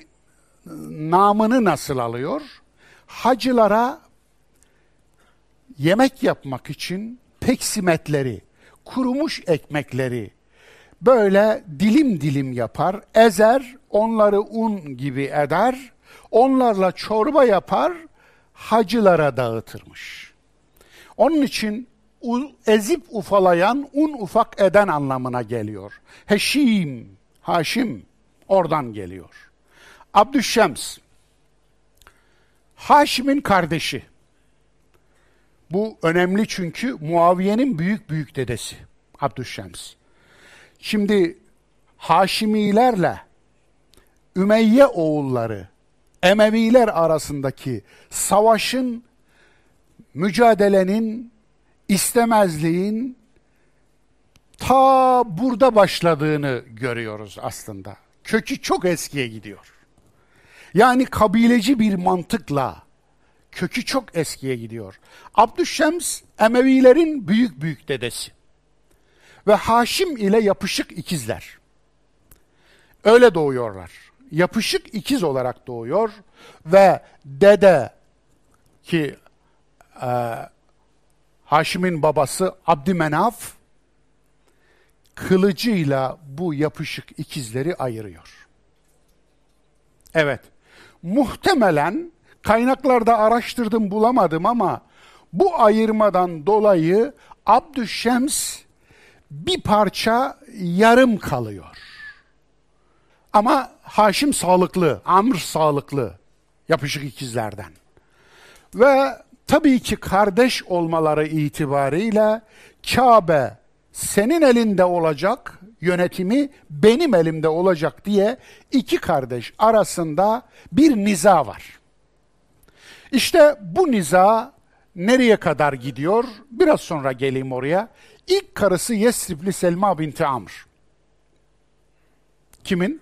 namını nasıl alıyor? Hacılara yemek yapmak için peksimetleri, kurumuş ekmekleri böyle dilim dilim yapar, ezer, onları un gibi eder, onlarla çorba yapar, hacılara dağıtırmış. Onun için ezip ufalayan, un ufak eden anlamına geliyor. Heşim, Haşim oradan geliyor. Abdüşşems, Haşim'in kardeşi. Bu önemli çünkü Muaviye'nin büyük büyük dedesi Abdüşşems. Şimdi Haşimilerle Ümeyye oğulları Emeviler arasındaki savaşın, mücadelenin, istemezliğin ta burada başladığını görüyoruz aslında. Kökü çok eskiye gidiyor. Yani kabileci bir mantıkla kökü çok eskiye gidiyor. Abdüşşems Emevilerin büyük büyük dedesi. Ve Haşim ile yapışık ikizler. Öyle doğuyorlar. Yapışık ikiz olarak doğuyor ve dede ki e, Haşim'in babası Abdümenaf kılıcıyla bu yapışık ikizleri ayırıyor. Evet, muhtemelen kaynaklarda araştırdım bulamadım ama bu ayırmadan dolayı Abdüşşems bir parça yarım kalıyor. Ama Haşim sağlıklı, Amr sağlıklı, yapışık ikizlerden. Ve tabii ki kardeş olmaları itibariyle Kabe senin elinde olacak, yönetimi benim elimde olacak diye iki kardeş arasında bir niza var. İşte bu niza nereye kadar gidiyor? Biraz sonra geleyim oraya. İlk karısı Yesribli Selma binti Amr. Kimin?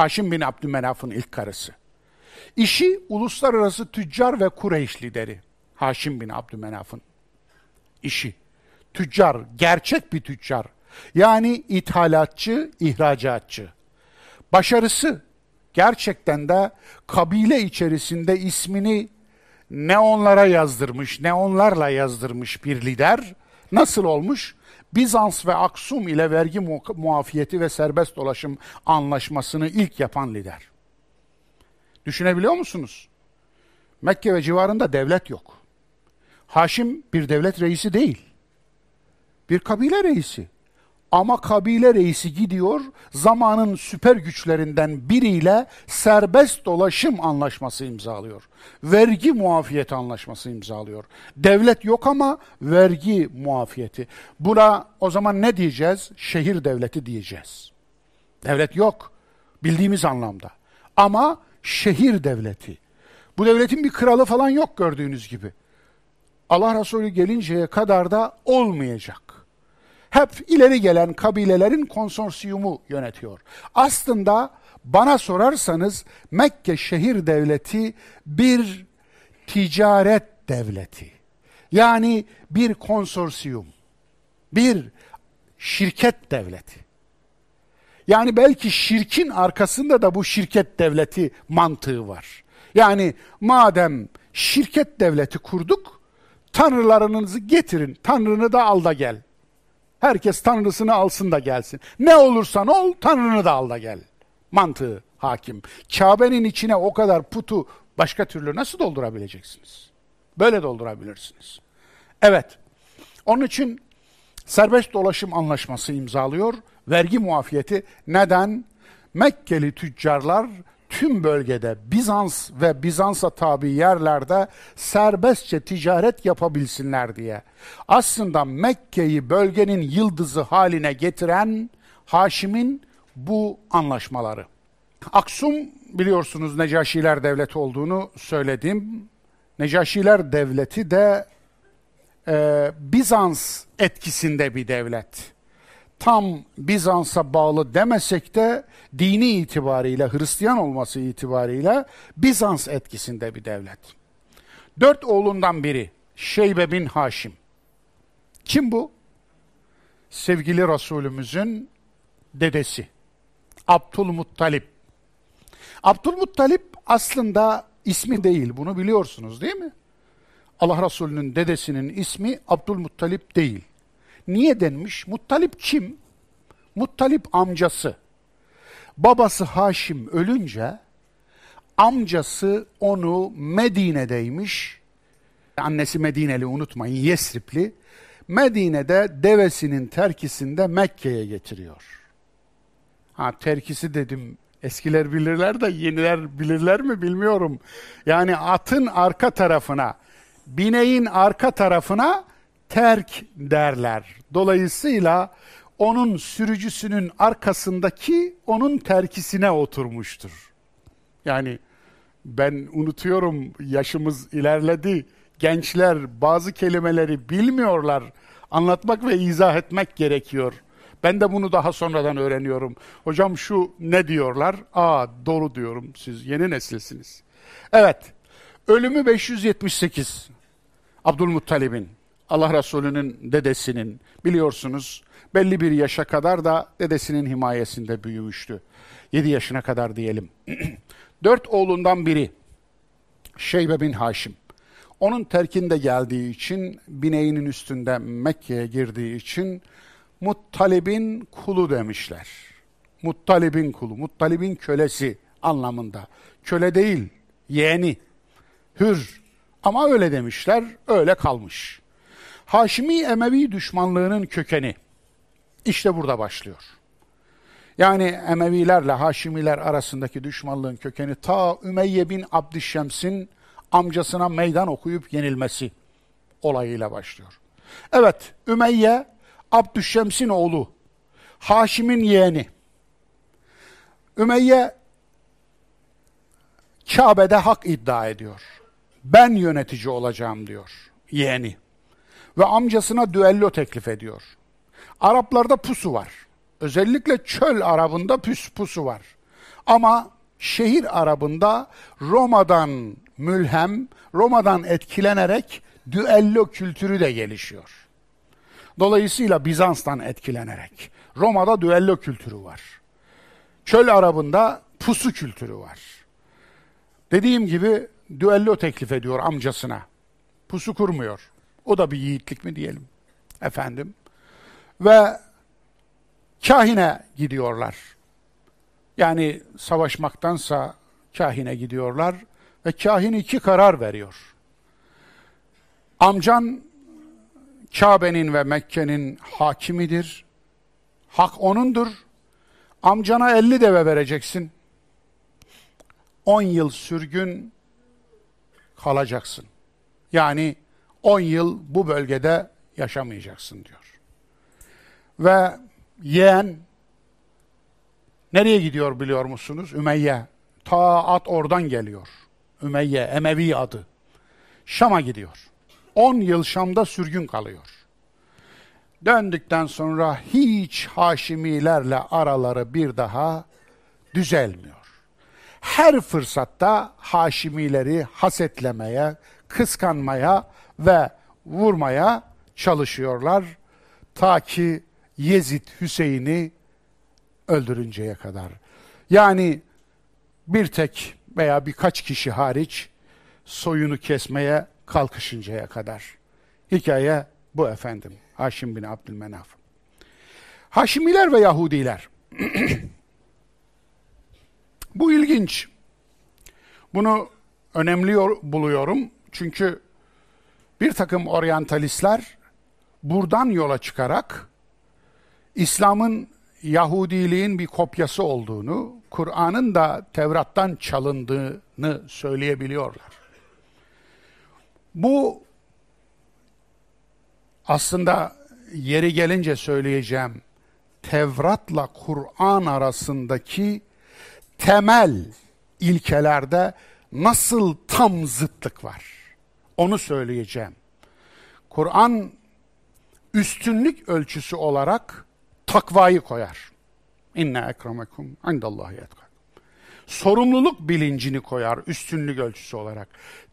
Haşim bin Abdümenaf'ın ilk karısı. İşi uluslararası tüccar ve Kureyş lideri. Haşim bin Abdümenaf'ın işi. Tüccar, gerçek bir tüccar. Yani ithalatçı, ihracatçı. Başarısı gerçekten de kabile içerisinde ismini ne onlara yazdırmış, ne onlarla yazdırmış bir lider. Nasıl olmuş? Bizans ve Aksum ile vergi muafiyeti ve serbest dolaşım anlaşmasını ilk yapan lider. Düşünebiliyor musunuz? Mekke ve civarında devlet yok. Haşim bir devlet reisi değil. Bir kabile reisi. Ama kabile reisi gidiyor zamanın süper güçlerinden biriyle serbest dolaşım anlaşması imzalıyor. Vergi muafiyeti anlaşması imzalıyor. Devlet yok ama vergi muafiyeti. Buna o zaman ne diyeceğiz? Şehir devleti diyeceğiz. Devlet yok bildiğimiz anlamda. Ama şehir devleti. Bu devletin bir kralı falan yok gördüğünüz gibi. Allah Resulü gelinceye kadar da olmayacak hep ileri gelen kabilelerin konsorsiyumu yönetiyor. Aslında bana sorarsanız Mekke şehir devleti bir ticaret devleti. Yani bir konsorsiyum, bir şirket devleti. Yani belki şirkin arkasında da bu şirket devleti mantığı var. Yani madem şirket devleti kurduk, tanrılarınızı getirin, tanrını da al da gel. Herkes tanrısını alsın da gelsin. Ne olursan ol, tanrını da al da gel. Mantığı hakim. Kabe'nin içine o kadar putu başka türlü nasıl doldurabileceksiniz? Böyle doldurabilirsiniz. Evet. Onun için serbest dolaşım anlaşması imzalıyor. Vergi muafiyeti neden? Mekkeli tüccarlar tüm bölgede Bizans ve Bizans'a tabi yerlerde serbestçe ticaret yapabilsinler diye. Aslında Mekke'yi bölgenin yıldızı haline getiren Haşim'in bu anlaşmaları. Aksum biliyorsunuz Necaşiler Devleti olduğunu söyledim. Necaşiler Devleti de e, Bizans etkisinde bir devlet. Tam Bizans'a bağlı demesek de dini itibariyle, Hristiyan olması itibariyle Bizans etkisinde bir devlet. Dört oğlundan biri Şeybe bin Haşim. Kim bu? Sevgili Resulümüzün dedesi. Abdülmuttalip. Abdülmuttalip aslında ismi değil, bunu biliyorsunuz değil mi? Allah Resulü'nün dedesinin ismi Abdülmuttalip değil. Niye denmiş? Muttalip kim? Muttalip amcası. Babası Haşim ölünce amcası onu Medine'deymiş. Annesi Medineli unutmayın Yesripli. Medine'de devesinin terkisinde Mekke'ye getiriyor. Ha terkisi dedim eskiler bilirler de yeniler bilirler mi bilmiyorum. Yani atın arka tarafına, bineğin arka tarafına terk derler. Dolayısıyla onun sürücüsünün arkasındaki onun terkisine oturmuştur. Yani ben unutuyorum yaşımız ilerledi. Gençler bazı kelimeleri bilmiyorlar. Anlatmak ve izah etmek gerekiyor. Ben de bunu daha sonradan öğreniyorum. Hocam şu ne diyorlar? Aa doğru diyorum. Siz yeni nesilsiniz. Evet. Ölümü 578. Abdülmuttalib'in. Allah Resulü'nün dedesinin biliyorsunuz belli bir yaşa kadar da dedesinin himayesinde büyümüştü. 7 yaşına kadar diyelim. Dört oğlundan biri Şeybe bin Haşim. Onun terkinde geldiği için, bineğinin üstünde Mekke'ye girdiği için Muttalib'in kulu demişler. Muttalib'in kulu, Muttalib'in kölesi anlamında. Köle değil, yeğeni, hür. Ama öyle demişler, öyle kalmış. Haşimi Emevi düşmanlığının kökeni işte burada başlıyor. Yani Emevilerle Haşimiler arasındaki düşmanlığın kökeni ta Ümeyye bin Abdüşşems'in amcasına meydan okuyup yenilmesi olayıyla başlıyor. Evet, Ümeyye Abdüşşems'in oğlu, Haşim'in yeğeni. Ümeyye Kabe'de hak iddia ediyor. Ben yönetici olacağım diyor yeğeni ve amcasına düello teklif ediyor. Araplarda pusu var. Özellikle çöl Arabında püs pusu var. Ama şehir Arabında Roma'dan mülhem, Roma'dan etkilenerek düello kültürü de gelişiyor. Dolayısıyla Bizans'tan etkilenerek Roma'da düello kültürü var. Çöl Arabında pusu kültürü var. Dediğim gibi düello teklif ediyor amcasına. Pusu kurmuyor. O da bir yiğitlik mi diyelim. Efendim. Ve kahine gidiyorlar. Yani savaşmaktansa kahine gidiyorlar ve kahin iki karar veriyor. Amcan Kabe'nin ve Mekke'nin hakimidir. Hak onundur. Amcana elli deve vereceksin. On yıl sürgün kalacaksın. Yani 10 yıl bu bölgede yaşamayacaksın diyor. Ve yeğen nereye gidiyor biliyor musunuz? Ümeyye. Ta at oradan geliyor. Ümeyye, Emevi adı. Şam'a gidiyor. 10 yıl Şam'da sürgün kalıyor. Döndükten sonra hiç Haşimilerle araları bir daha düzelmiyor. Her fırsatta Haşimileri hasetlemeye, kıskanmaya ve vurmaya çalışıyorlar. Ta ki Yezid Hüseyin'i öldürünceye kadar. Yani bir tek veya birkaç kişi hariç soyunu kesmeye kalkışıncaya kadar. Hikaye bu efendim. Haşim bin Abdülmenaf. Haşimiler ve Yahudiler. bu ilginç. Bunu önemli buluyorum. Çünkü Bir takım oryantalistler buradan yola çıkarak İslam'ın Yahudiliğin bir kopyası olduğunu, Kur'an'ın da Tevrat'tan çalındığını söyleyebiliyorlar. Bu aslında yeri gelince söyleyeceğim Tevrat'la Kur'an arasındaki temel ilkelerde nasıl tam zıtlık var? Onu söyleyeceğim. Kur'an üstünlük ölçüsü olarak takvayı koyar. İnne ekremekum indallahi etkakum. Sorumluluk bilincini koyar üstünlük ölçüsü olarak.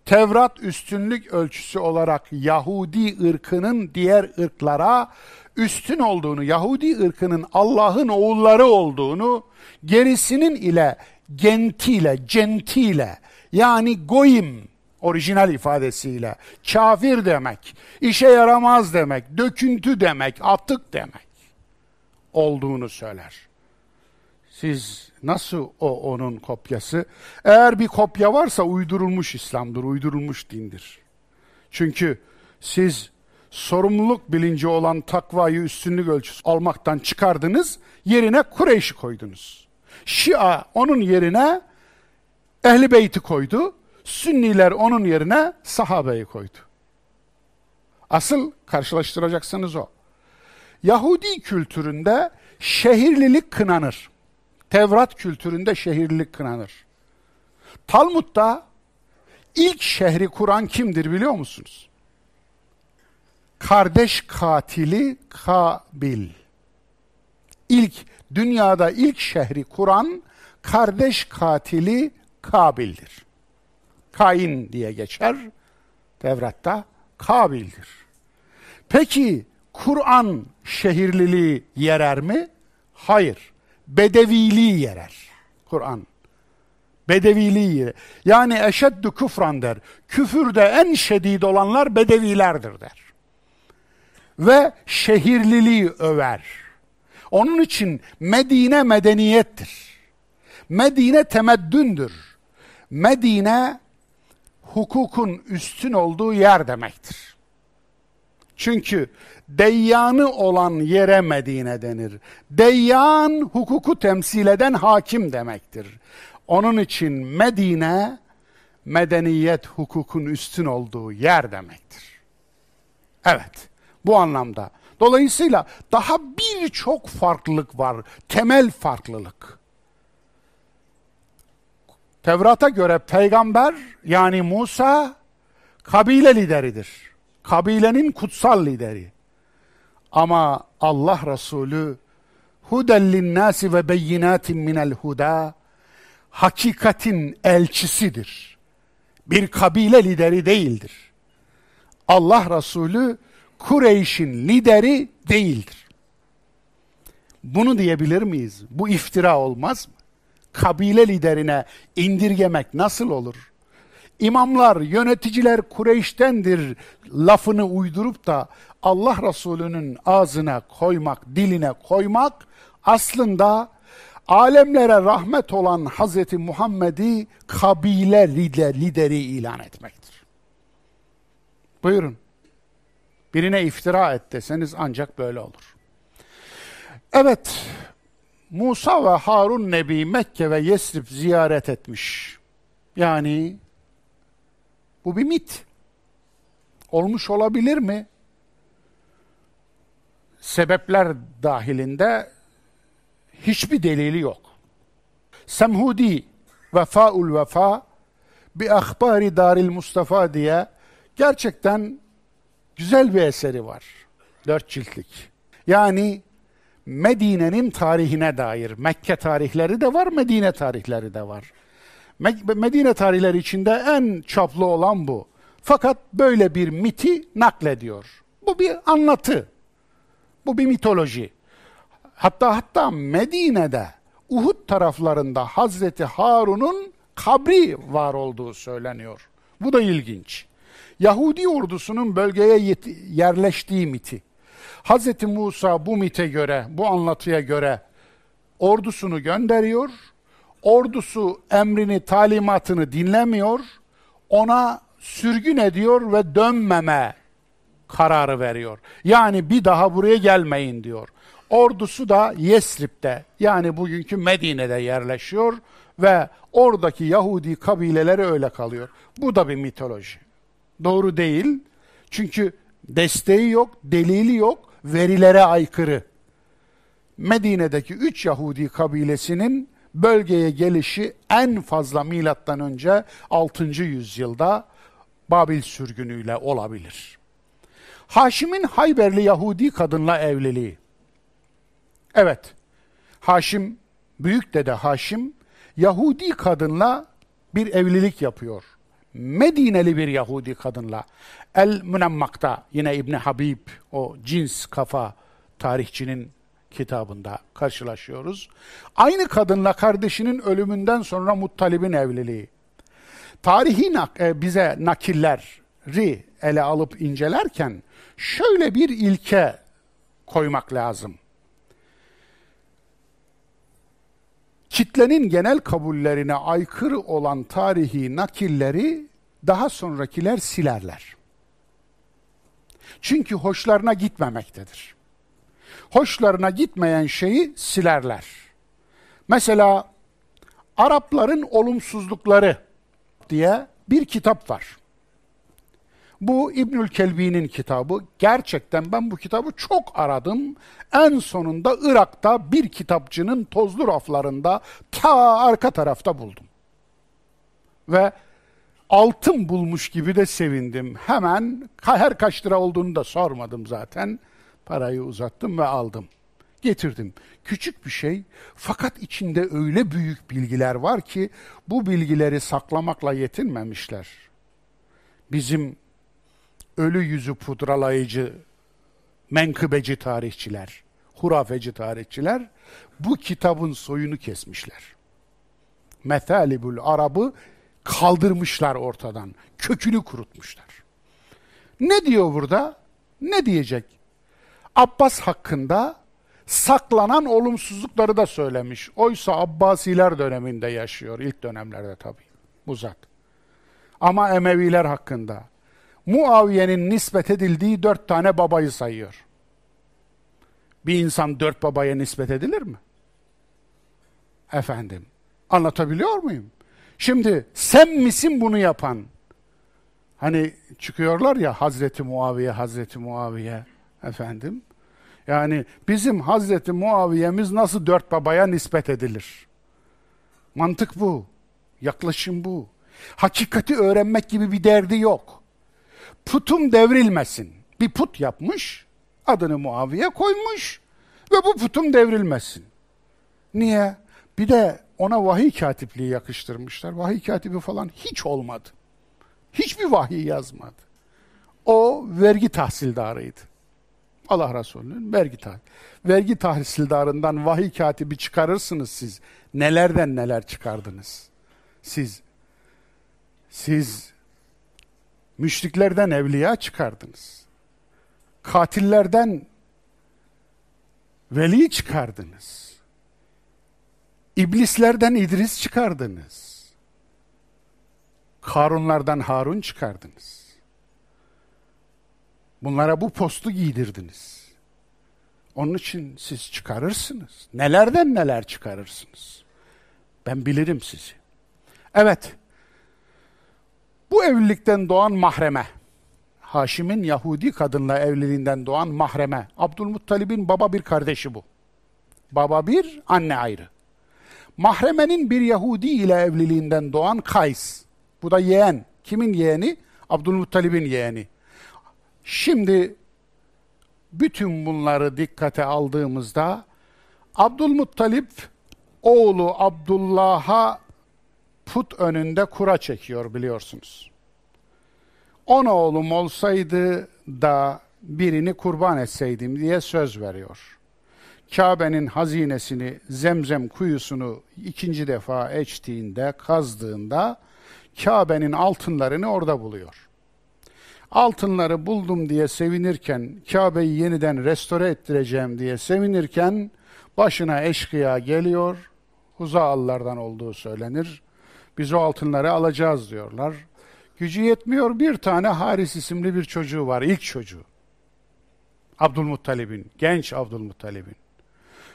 Tevrat üstünlük ölçüsü olarak Yahudi ırkının diğer ırklara üstün olduğunu, Yahudi ırkının Allah'ın oğulları olduğunu, gerisinin ile gentiyle, centiyle yani goyim orijinal ifadesiyle kafir demek, işe yaramaz demek, döküntü demek, atık demek olduğunu söyler. Siz nasıl o onun kopyası? Eğer bir kopya varsa uydurulmuş İslam'dır, uydurulmuş dindir. Çünkü siz sorumluluk bilinci olan takvayı üstünlük ölçüsü almaktan çıkardınız, yerine Kureyş'i koydunuz. Şia onun yerine Ehli Beyt'i koydu, Sünniler onun yerine sahabeyi koydu. Asıl karşılaştıracaksınız o. Yahudi kültüründe şehirlilik kınanır. Tevrat kültüründe şehirlilik kınanır. Talmud'da ilk şehri kuran kimdir biliyor musunuz? Kardeş katili Kabil. İlk dünyada ilk şehri kuran kardeş katili Kabil'dir. Kain diye geçer Tevrat'ta Kabil'dir. Peki Kur'an şehirliliği yerer mi? Hayır. Bedeviliği yerer. Kur'an. Bedeviliği yerer. Yani eşeddü küfran der. Küfürde en şedid olanlar bedevilerdir der. Ve şehirliliği över. Onun için Medine medeniyettir. Medine temeddündür. Medine hukukun üstün olduğu yer demektir. Çünkü deyyanı olan yere Medine denir. Deyyan hukuku temsil eden hakim demektir. Onun için Medine medeniyet hukukun üstün olduğu yer demektir. Evet, bu anlamda. Dolayısıyla daha birçok farklılık var, temel farklılık. Tevrat'a göre peygamber yani Musa kabile lideridir. Kabilenin kutsal lideri. Ama Allah Resulü hudellin nasi ve beyinatin minel huda hakikatin elçisidir. Bir kabile lideri değildir. Allah Resulü Kureyş'in lideri değildir. Bunu diyebilir miyiz? Bu iftira olmaz mı? Kabile liderine indirgemek nasıl olur? İmamlar, yöneticiler Kureyş'tendir lafını uydurup da Allah Resulü'nün ağzına koymak, diline koymak aslında alemlere rahmet olan Hazreti Muhammed'i kabile lideri ilan etmektir. Buyurun. Birine iftira et deseniz ancak böyle olur. Evet, Musa ve Harun Nebi Mekke ve Yesrib ziyaret etmiş. Yani bu bir mit. Olmuş olabilir mi? Sebepler dahilinde hiçbir delili yok. Semhudi Vefaul Vefa bir ahbari daril Mustafa diye gerçekten güzel bir eseri var. Dört ciltlik. Yani Medine'nin tarihine dair Mekke tarihleri de var, Medine tarihleri de var. Medine tarihleri içinde en çaplı olan bu. Fakat böyle bir miti naklediyor. Bu bir anlatı. Bu bir mitoloji. Hatta hatta Medine'de Uhud taraflarında Hazreti Harun'un kabri var olduğu söyleniyor. Bu da ilginç. Yahudi ordusunun bölgeye yerleştiği miti. Hz. Musa bu mite göre, bu anlatıya göre ordusunu gönderiyor. Ordusu emrini, talimatını dinlemiyor. Ona sürgün ediyor ve dönmeme kararı veriyor. Yani bir daha buraya gelmeyin diyor. Ordusu da Yesrib'de yani bugünkü Medine'de yerleşiyor ve oradaki Yahudi kabileleri öyle kalıyor. Bu da bir mitoloji. Doğru değil. Çünkü desteği yok, delili yok, verilere aykırı. Medine'deki üç Yahudi kabilesinin bölgeye gelişi en fazla milattan önce 6. yüzyılda Babil sürgünüyle olabilir. Haşim'in Hayberli Yahudi kadınla evliliği. Evet, Haşim, büyük dede Haşim, Yahudi kadınla bir evlilik yapıyor. Medineli bir Yahudi kadınla. El Münammak'ta yine İbni Habib, o cins kafa tarihçinin kitabında karşılaşıyoruz. Aynı kadınla kardeşinin ölümünden sonra Muttalib'in evliliği. Tarihi nak e, bize nakilleri ele alıp incelerken şöyle bir ilke koymak lazım. Kitlenin genel kabullerine aykırı olan tarihi nakilleri daha sonrakiler silerler. Çünkü hoşlarına gitmemektedir hoşlarına gitmeyen şeyi silerler. Mesela Arapların olumsuzlukları diye bir kitap var. Bu İbnül Kelbi'nin kitabı. Gerçekten ben bu kitabı çok aradım. En sonunda Irak'ta bir kitapçının tozlu raflarında ta arka tarafta buldum. Ve altın bulmuş gibi de sevindim. Hemen her kaç lira olduğunu da sormadım zaten. Parayı uzattım ve aldım. Getirdim. Küçük bir şey fakat içinde öyle büyük bilgiler var ki bu bilgileri saklamakla yetinmemişler. Bizim ölü yüzü pudralayıcı menkıbeci tarihçiler, hurafeci tarihçiler bu kitabın soyunu kesmişler. Methalibül Arab'ı kaldırmışlar ortadan, kökünü kurutmuşlar. Ne diyor burada? Ne diyecek? Abbas hakkında saklanan olumsuzlukları da söylemiş. Oysa Abbasiler döneminde yaşıyor, ilk dönemlerde tabii bu. Ama Emeviler hakkında Muaviye'nin nispet edildiği dört tane babayı sayıyor. Bir insan dört babaya nispet edilir mi? Efendim, anlatabiliyor muyum? Şimdi sen misin bunu yapan? Hani çıkıyorlar ya Hazreti Muaviye, Hazreti Muaviye efendim. Yani bizim Hazreti Muaviye'miz nasıl dört babaya nispet edilir? Mantık bu. Yaklaşım bu. Hakikati öğrenmek gibi bir derdi yok. Putum devrilmesin. Bir put yapmış, adını Muaviye koymuş ve bu putum devrilmesin. Niye? Bir de ona vahiy katipliği yakıştırmışlar. Vahiy katibi falan hiç olmadı. Hiçbir vahiy yazmadı. O vergi tahsildarıydı. Allah Resulü'nün vergi tahsil. Vergi tahsildarından vahiy katibi çıkarırsınız siz. Nelerden neler çıkardınız. Siz siz müşriklerden evliya çıkardınız. Katillerden veli çıkardınız. İblislerden İdris çıkardınız. Karunlardan Harun çıkardınız. Bunlara bu postu giydirdiniz. Onun için siz çıkarırsınız. Nelerden neler çıkarırsınız. Ben bilirim sizi. Evet. Bu evlilikten doğan mahreme, Haşim'in Yahudi kadınla evliliğinden doğan mahreme, Abdülmuttalib'in baba bir kardeşi bu. Baba bir, anne ayrı. Mahremenin bir Yahudi ile evliliğinden doğan Kays. Bu da yeğen. Kimin yeğeni? Abdülmuttalib'in yeğeni. Şimdi bütün bunları dikkate aldığımızda Abdülmuttalip oğlu Abdullah'a put önünde kura çekiyor biliyorsunuz. On oğlum olsaydı da birini kurban etseydim diye söz veriyor. Kabe'nin hazinesini, zemzem kuyusunu ikinci defa içtiğinde, kazdığında Kabe'nin altınlarını orada buluyor altınları buldum diye sevinirken, Kabe'yi yeniden restore ettireceğim diye sevinirken, başına eşkıya geliyor, Huzaallardan olduğu söylenir. Biz o altınları alacağız diyorlar. Gücü yetmiyor bir tane Haris isimli bir çocuğu var, ilk çocuğu. Abdülmuttalib'in, genç Abdülmuttalib'in.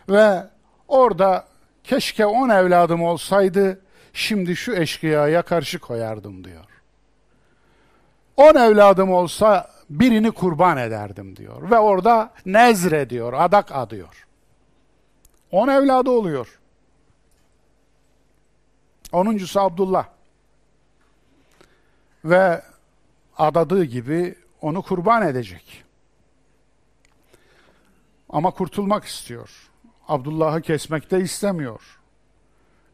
Ve orada keşke on evladım olsaydı şimdi şu eşkıyaya karşı koyardım diyor. On evladım olsa birini kurban ederdim diyor. Ve orada nezre diyor, adak adıyor. On evladı oluyor. Onuncusu Abdullah. Ve adadığı gibi onu kurban edecek. Ama kurtulmak istiyor. Abdullah'ı kesmek de istemiyor.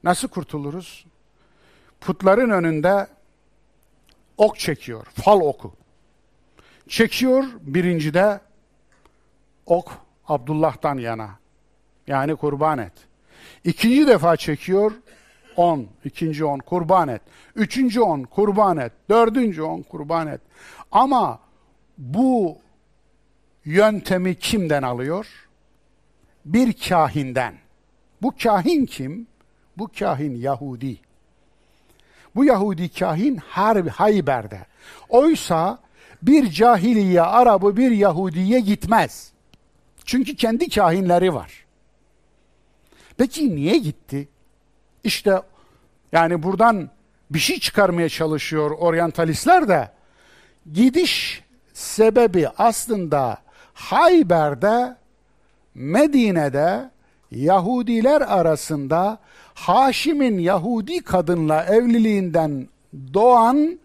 Nasıl kurtuluruz? Putların önünde ok çekiyor, fal oku. Çekiyor birincide ok Abdullah'tan yana. Yani kurban et. İkinci defa çekiyor on, ikinci on kurban et. Üçüncü on kurban et. Dördüncü on kurban et. Ama bu yöntemi kimden alıyor? Bir kahinden. Bu kahin kim? Bu kahin Yahudi. Bu Yahudi kahin Harbi Hayber'de. Oysa bir cahiliye Arabı bir Yahudiye gitmez. Çünkü kendi kahinleri var. Peki niye gitti? İşte yani buradan bir şey çıkarmaya çalışıyor oryantalistler de gidiş sebebi aslında Hayber'de Medine'de Yahudiler arasında Haşim'in Yahudi kadınla evliliğinden doğan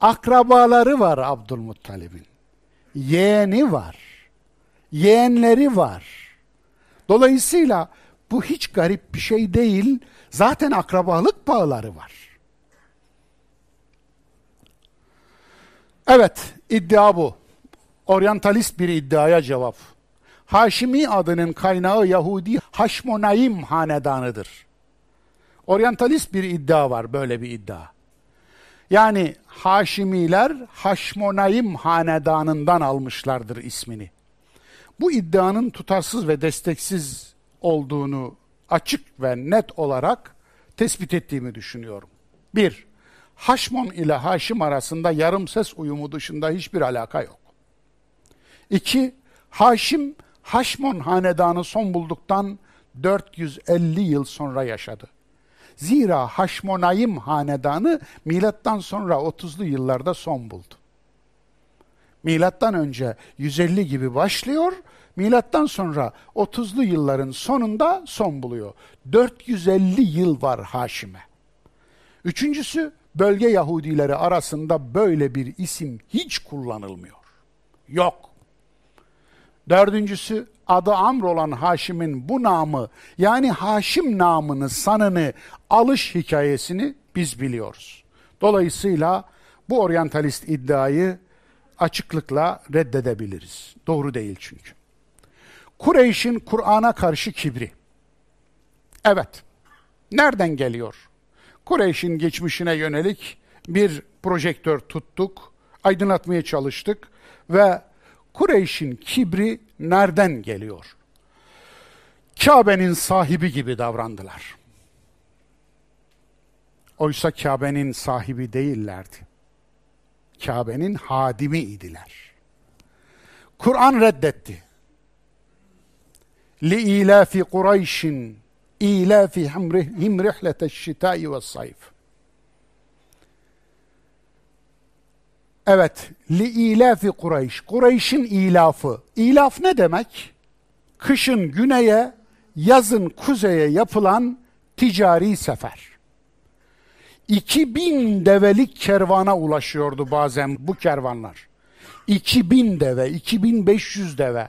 akrabaları var Abdülmuttalib'in. Yeğeni var. Yeğenleri var. Dolayısıyla bu hiç garip bir şey değil. Zaten akrabalık bağları var. Evet, iddia bu. Oryantalist bir iddiaya cevap. Haşimi adının kaynağı Yahudi Haşmonaim hanedanıdır. Oryantalist bir iddia var, böyle bir iddia. Yani Haşimiler Haşmonaim hanedanından almışlardır ismini. Bu iddianın tutarsız ve desteksiz olduğunu açık ve net olarak tespit ettiğimi düşünüyorum. Bir, Haşmon ile Haşim arasında yarım ses uyumu dışında hiçbir alaka yok. İki, Haşim, Haşmon hanedanı son bulduktan 450 yıl sonra yaşadı. Zira Haşmonayim hanedanı milattan sonra 30'lu yıllarda son buldu. Milattan önce 150 gibi başlıyor, milattan sonra 30'lu yılların sonunda son buluyor. 450 yıl var Haşim'e. Üçüncüsü bölge Yahudileri arasında böyle bir isim hiç kullanılmıyor. Yok. Dördüncüsü adı Amr olan Haşim'in bu namı yani Haşim namını sanını alış hikayesini biz biliyoruz. Dolayısıyla bu oryantalist iddiayı açıklıkla reddedebiliriz. Doğru değil çünkü. Kureyş'in Kur'an'a karşı kibri. Evet. Nereden geliyor? Kureyş'in geçmişine yönelik bir projektör tuttuk, aydınlatmaya çalıştık ve Kureyş'in kibri nereden geliyor? Kabe'nin sahibi gibi davrandılar. Oysa Kabe'nin sahibi değillerdi. Kabe'nin hadimi idiler. Kur'an reddetti. Li ilafi Kureyş'in ilafihim rihleteş şitai ve sayf. Evet, li ilafi Kureyş. Kureyş'in ilafı. İlaf ne demek? Kışın güneye, yazın kuzeye yapılan ticari sefer. 2000 develik kervana ulaşıyordu bazen bu kervanlar. 2000 deve, 2500 deve.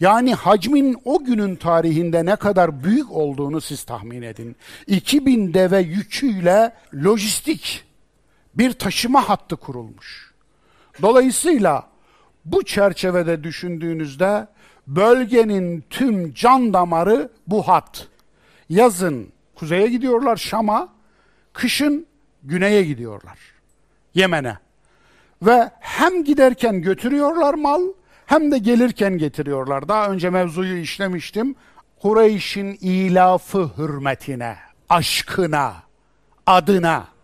Yani hacmin o günün tarihinde ne kadar büyük olduğunu siz tahmin edin. 2000 deve yüküyle lojistik bir taşıma hattı kurulmuş. Dolayısıyla bu çerçevede düşündüğünüzde bölgenin tüm can damarı bu hat. Yazın kuzeye gidiyorlar Şam'a, kışın güneye gidiyorlar. Yemen'e. Ve hem giderken götürüyorlar mal, hem de gelirken getiriyorlar. Daha önce mevzuyu işlemiştim. Kureyş'in ilafı hürmetine, aşkına, adına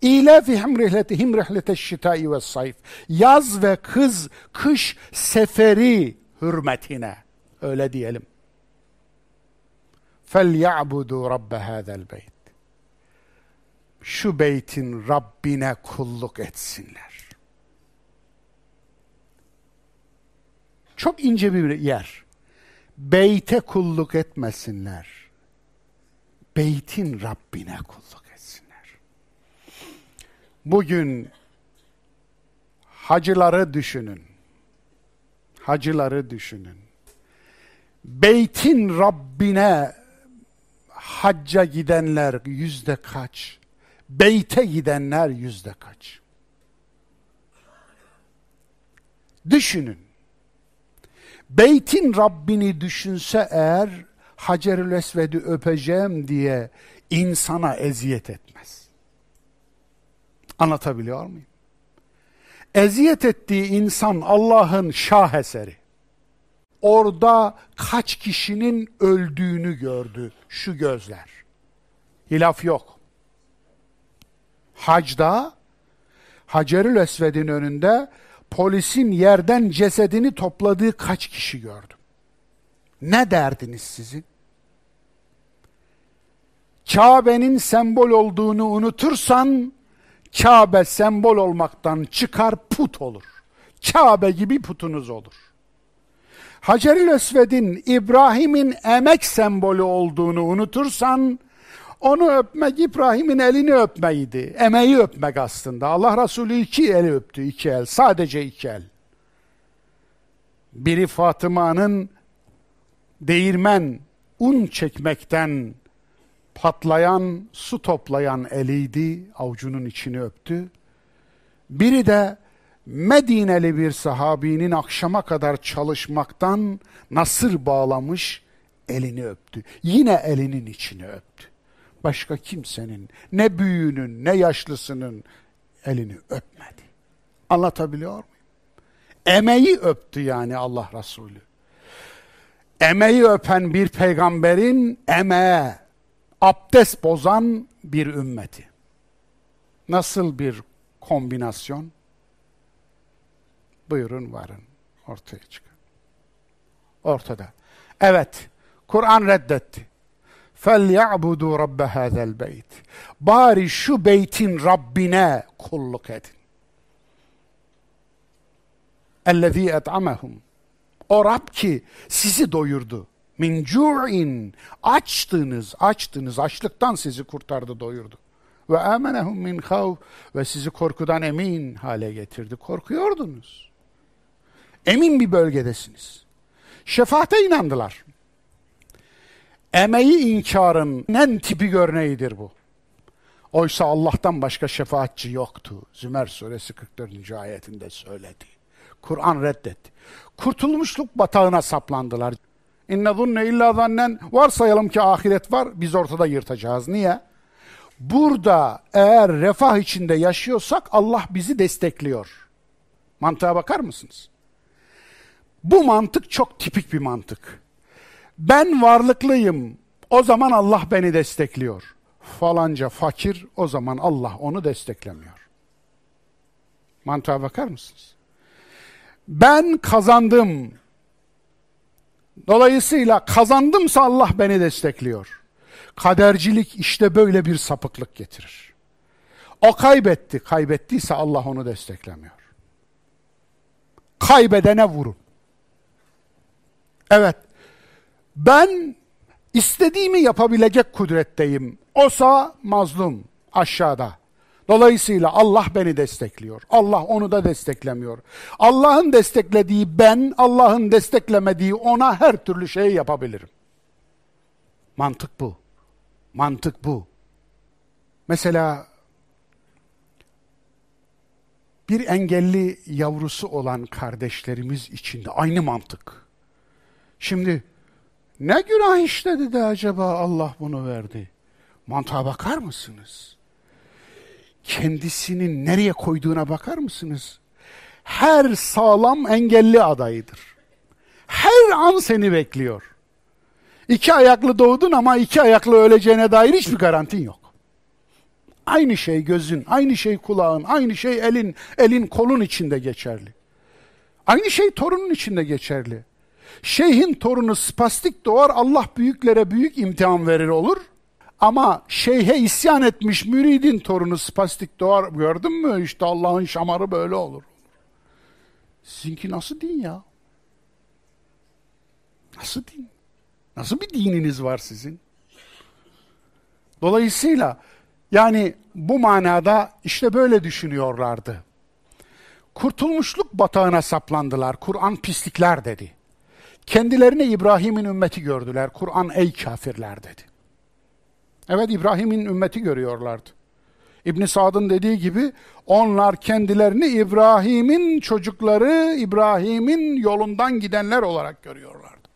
İlafihim rihletihim rihleteşşitai ve sayf. Yaz ve kız, kış seferi hürmetine. Öyle diyelim. فَلْيَعْبُدُوا رَبَّ هَذَا الْبَيْتِ Şu beytin Rabbine kulluk etsinler. Çok ince bir yer. Beyte kulluk etmesinler. Beytin Rabbine kulluk etsinler. Bugün hacıları düşünün. Hacıları düşünün. Beytin Rabbine hacca gidenler yüzde kaç? Beyte gidenler yüzde kaç? Düşünün. Beytin Rabbini düşünse eğer Hacerül Esved'i öpeceğim diye insana eziyet etmez. Anlatabiliyor muyum? Eziyet ettiği insan Allah'ın şaheseri. Orada kaç kişinin öldüğünü gördü şu gözler. Hilaf yok. Hacda Hacerül Esved'in önünde polisin yerden cesedini topladığı kaç kişi gördüm? Ne derdiniz sizin? Kabe'nin sembol olduğunu unutursan Kabe sembol olmaktan çıkar put olur. Kabe gibi putunuz olur. Hacer-i Esved'in İbrahim'in emek sembolü olduğunu unutursan onu öpmek İbrahim'in elini öpmeydi. Emeği öpmek aslında. Allah Resulü iki el öptü, iki el. Sadece iki el. Biri Fatıma'nın değirmen, un çekmekten patlayan, su toplayan eliydi. Avucunun içini öptü. Biri de Medineli bir sahabinin akşama kadar çalışmaktan nasır bağlamış elini öptü. Yine elinin içini öptü başka kimsenin, ne büyüğünün, ne yaşlısının elini öpmedi. Anlatabiliyor muyum? Emeği öptü yani Allah Resulü. Emeği öpen bir peygamberin emeğe abdest bozan bir ümmeti. Nasıl bir kombinasyon? Buyurun varın ortaya çıkın. Ortada. Evet, Kur'an reddetti. فَلْيَعْبُدُوا رَبَّ هَذَا الْبَيْتِ Bari şu beytin Rabbine kulluk edin. اَلَّذ۪ي اَطْعَمَهُمْ O Rab ki sizi doyurdu. Min cu'in açtınız, açtınız, açlıktan sizi kurtardı, doyurdu. Ve amenehum min havf ve sizi korkudan emin hale getirdi. Korkuyordunuz. Emin bir bölgedesiniz. Şefaate inandılar. Emeği inkarın en tipi örneğidir bu. Oysa Allah'tan başka şefaatçi yoktu. Zümer suresi 44. ayetinde söyledi. Kur'an reddetti. Kurtulmuşluk batağına saplandılar. İnne zunne illa zannen varsayalım ki ahiret var biz ortada yırtacağız. Niye? Burada eğer refah içinde yaşıyorsak Allah bizi destekliyor. Mantığa bakar mısınız? Bu mantık çok tipik bir mantık. Ben varlıklıyım. O zaman Allah beni destekliyor. Falanca fakir o zaman Allah onu desteklemiyor. Mantığa bakar mısınız? Ben kazandım. Dolayısıyla kazandımsa Allah beni destekliyor. Kadercilik işte böyle bir sapıklık getirir. O kaybetti. Kaybettiyse Allah onu desteklemiyor. Kaybedene vurun. Evet, ben istediğimi yapabilecek kudretteyim. Osa mazlum aşağıda. Dolayısıyla Allah beni destekliyor. Allah onu da desteklemiyor. Allah'ın desteklediği ben, Allah'ın desteklemediği ona her türlü şey yapabilirim. Mantık bu. Mantık bu. Mesela bir engelli yavrusu olan kardeşlerimiz için de aynı mantık. Şimdi ne günah işledi de acaba Allah bunu verdi? Mantığa bakar mısınız? Kendisinin nereye koyduğuna bakar mısınız? Her sağlam engelli adayıdır. Her an seni bekliyor. İki ayaklı doğdun ama iki ayaklı öleceğine dair hiçbir garantin yok. Aynı şey gözün, aynı şey kulağın, aynı şey elin, elin kolun içinde geçerli. Aynı şey torunun içinde geçerli. Şeyhin torunu spastik doğar, Allah büyüklere büyük imtihan verir olur. Ama şeyhe isyan etmiş müridin torunu spastik doğar. Gördün mü işte Allah'ın şamarı böyle olur. Sizinki nasıl din ya? Nasıl din? Nasıl bir dininiz var sizin? Dolayısıyla yani bu manada işte böyle düşünüyorlardı. Kurtulmuşluk batağına saplandılar. Kur'an pislikler dedi. Kendilerini İbrahim'in ümmeti gördüler. Kur'an ey kafirler dedi. Evet İbrahim'in ümmeti görüyorlardı. İbn Sad'ın dediği gibi onlar kendilerini İbrahim'in çocukları, İbrahim'in yolundan gidenler olarak görüyorlardı.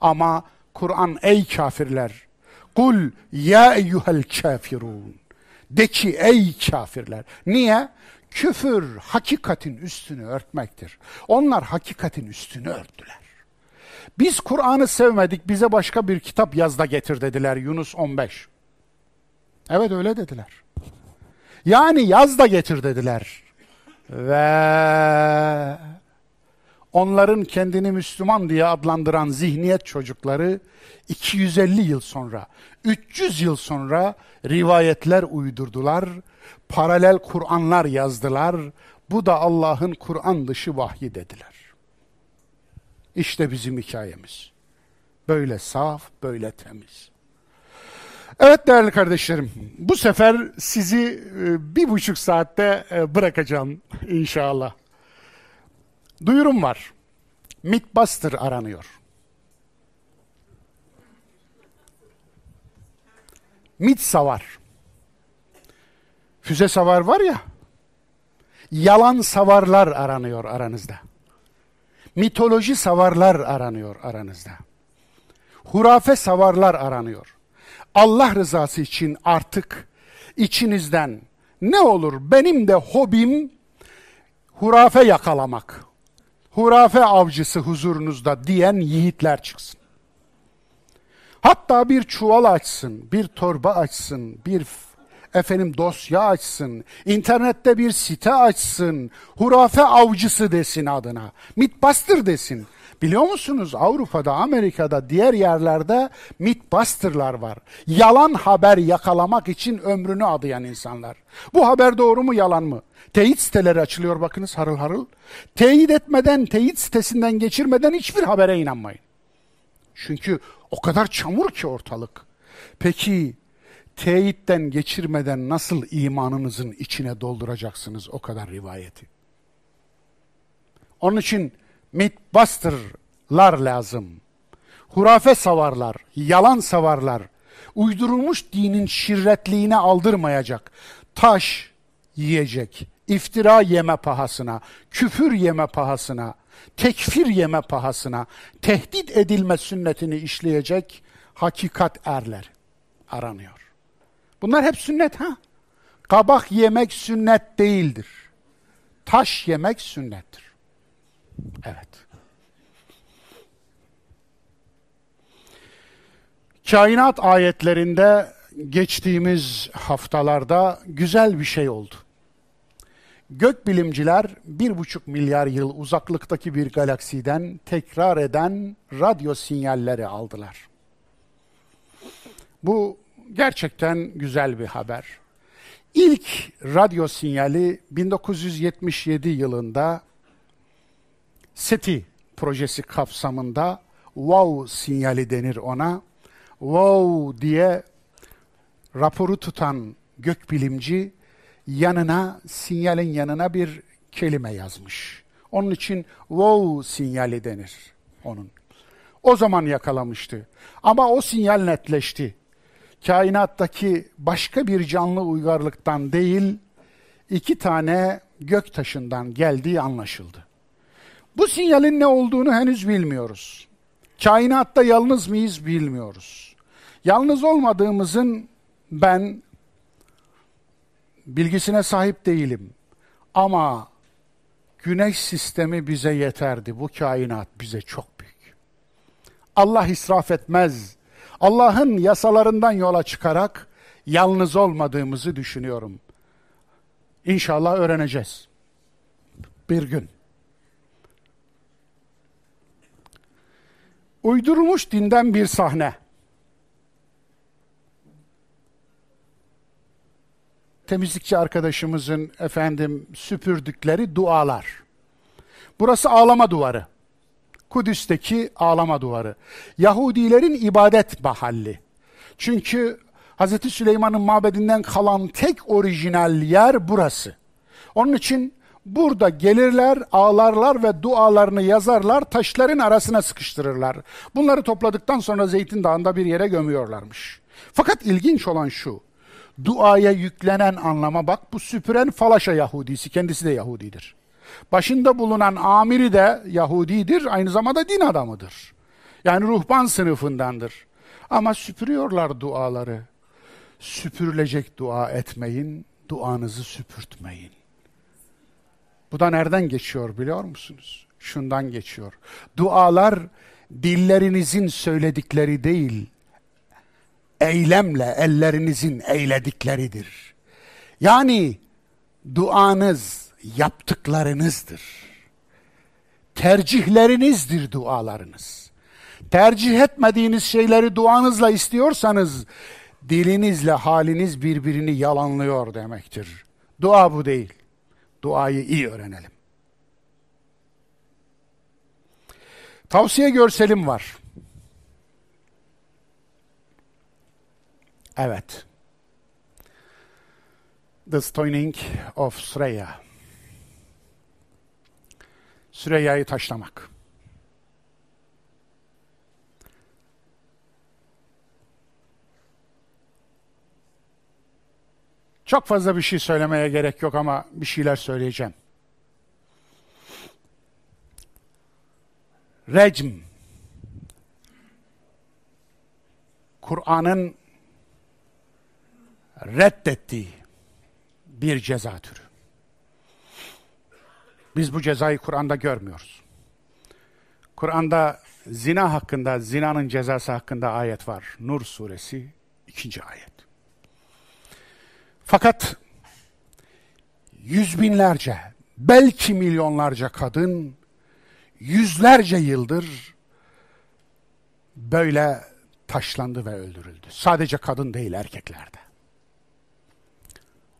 Ama Kur'an ey kafirler, kul ya eyyuhel kafirun. De ki ey kafirler. Niye? Küfür hakikatin üstünü örtmektir. Onlar hakikatin üstünü örttüler. Biz Kur'an'ı sevmedik, bize başka bir kitap yaz da getir dediler Yunus 15. Evet öyle dediler. Yani yaz da getir dediler. Ve onların kendini Müslüman diye adlandıran zihniyet çocukları 250 yıl sonra, 300 yıl sonra rivayetler uydurdular, paralel Kur'anlar yazdılar. Bu da Allah'ın Kur'an dışı vahyi dediler. İşte bizim hikayemiz. Böyle saf, böyle temiz. Evet değerli kardeşlerim, bu sefer sizi e, bir buçuk saatte e, bırakacağım inşallah. Duyurum var. Mythbuster aranıyor. Mit savar. Füze savar var ya, yalan savarlar aranıyor aranızda. Mitoloji savarlar aranıyor aranızda. Hurafe savarlar aranıyor. Allah rızası için artık içinizden ne olur benim de hobim hurafe yakalamak. Hurafe avcısı huzurunuzda diyen yiğitler çıksın. Hatta bir çuval açsın, bir torba açsın, bir efendim dosya açsın, internette bir site açsın, hurafe avcısı desin adına, Mythbuster desin. Biliyor musunuz Avrupa'da, Amerika'da, diğer yerlerde Mythbuster'lar var. Yalan haber yakalamak için ömrünü adayan insanlar. Bu haber doğru mu yalan mı? Teyit siteleri açılıyor bakınız harıl harıl. Teyit etmeden, teyit sitesinden geçirmeden hiçbir habere inanmayın. Çünkü o kadar çamur ki ortalık. Peki teyitten geçirmeden nasıl imanınızın içine dolduracaksınız o kadar rivayeti? Onun için mythbuster'lar lazım. Hurafe savarlar, yalan savarlar, uydurulmuş dinin şirretliğine aldırmayacak, taş yiyecek, iftira yeme pahasına, küfür yeme pahasına, tekfir yeme pahasına, tehdit edilme sünnetini işleyecek hakikat erler aranıyor. Bunlar hep sünnet ha. Kabak yemek sünnet değildir. Taş yemek sünnettir. Evet. Kainat ayetlerinde geçtiğimiz haftalarda güzel bir şey oldu. Gökbilimciler bir buçuk milyar yıl uzaklıktaki bir galaksiden tekrar eden radyo sinyalleri aldılar. Bu gerçekten güzel bir haber. İlk radyo sinyali 1977 yılında SETI projesi kapsamında WOW sinyali denir ona. WOW diye raporu tutan gökbilimci yanına, sinyalin yanına bir kelime yazmış. Onun için wow sinyali denir onun. O zaman yakalamıştı. Ama o sinyal netleşti. Kainattaki başka bir canlı uygarlıktan değil, iki tane gök taşından geldiği anlaşıldı. Bu sinyalin ne olduğunu henüz bilmiyoruz. Kainatta yalnız mıyız bilmiyoruz. Yalnız olmadığımızın ben bilgisine sahip değilim. Ama güneş sistemi bize yeterdi. Bu kainat bize çok büyük. Allah israf etmez. Allah'ın yasalarından yola çıkarak yalnız olmadığımızı düşünüyorum. İnşallah öğreneceğiz. Bir gün. Uydurulmuş dinden bir sahne. Temizlikçi arkadaşımızın efendim süpürdükleri dualar. Burası ağlama duvarı. Kudüs'teki ağlama duvarı. Yahudilerin ibadet mahalli. Çünkü Hz. Süleyman'ın mabedinden kalan tek orijinal yer burası. Onun için burada gelirler, ağlarlar ve dualarını yazarlar, taşların arasına sıkıştırırlar. Bunları topladıktan sonra Zeytin Dağı'nda bir yere gömüyorlarmış. Fakat ilginç olan şu, duaya yüklenen anlama bak bu süpüren Falaşa Yahudisi, kendisi de Yahudidir. Başında bulunan amiri de Yahudidir, aynı zamanda din adamıdır. Yani ruhban sınıfındandır. Ama süpürüyorlar duaları. Süpürülecek dua etmeyin, duanızı süpürtmeyin. Bu da nereden geçiyor biliyor musunuz? Şundan geçiyor. Dualar dillerinizin söyledikleri değil, eylemle ellerinizin eyledikleridir. Yani duanız yaptıklarınızdır. Tercihlerinizdir dualarınız. Tercih etmediğiniz şeyleri duanızla istiyorsanız dilinizle haliniz birbirini yalanlıyor demektir. Dua bu değil. Duayı iyi öğrenelim. Tavsiye görselim var. Evet. The Stoning of Sreya. Süreyya'yı taşlamak. Çok fazla bir şey söylemeye gerek yok ama bir şeyler söyleyeceğim. Recm Kur'an'ın reddettiği bir ceza türü. Biz bu cezayı Kur'an'da görmüyoruz. Kur'an'da zina hakkında, zinanın cezası hakkında ayet var. Nur suresi ikinci ayet. Fakat yüz binlerce, belki milyonlarca kadın yüzlerce yıldır böyle taşlandı ve öldürüldü. Sadece kadın değil erkeklerde.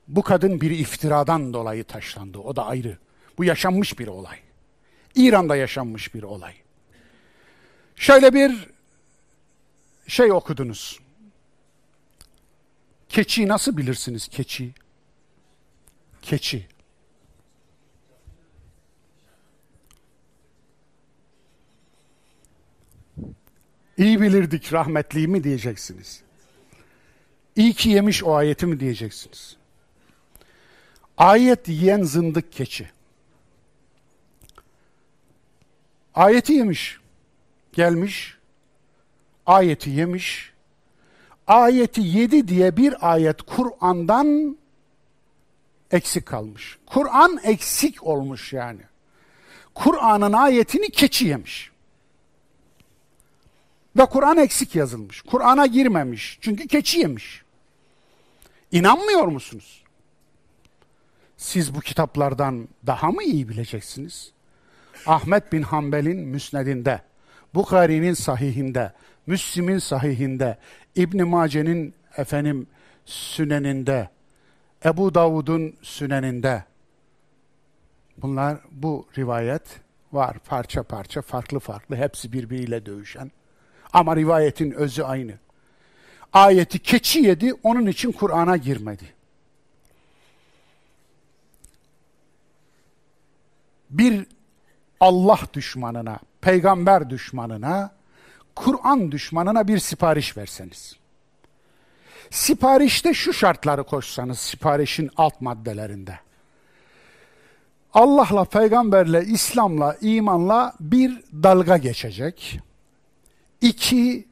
Bu kadın bir iftiradan dolayı taşlandı. O da ayrı. Bu yaşanmış bir olay. İran'da yaşanmış bir olay. Şöyle bir şey okudunuz. Keçi nasıl bilirsiniz keçi? Keçi. İyi bilirdik rahmetliyi mi diyeceksiniz. İyi ki yemiş o ayeti mi diyeceksiniz. Ayet yiyen zındık keçi. Ayeti yemiş. Gelmiş. Ayeti yemiş. Ayeti yedi diye bir ayet Kur'an'dan eksik kalmış. Kur'an eksik olmuş yani. Kur'an'ın ayetini keçi yemiş. Ve Kur'an eksik yazılmış. Kur'an'a girmemiş. Çünkü keçi yemiş. İnanmıyor musunuz? Siz bu kitaplardan daha mı iyi bileceksiniz? Ahmet bin Hanbel'in müsnedinde, Bukhari'nin sahihinde, Müslim'in sahihinde, İbn Mace'nin efendim süneninde, Ebu Davud'un süneninde bunlar bu rivayet var parça parça farklı farklı hepsi birbiriyle dövüşen ama rivayetin özü aynı. Ayeti keçi yedi onun için Kur'an'a girmedi. Bir Allah düşmanına, peygamber düşmanına, Kur'an düşmanına bir sipariş verseniz. Siparişte şu şartları koşsanız siparişin alt maddelerinde. Allah'la, peygamberle, İslam'la, imanla bir dalga geçecek. İki,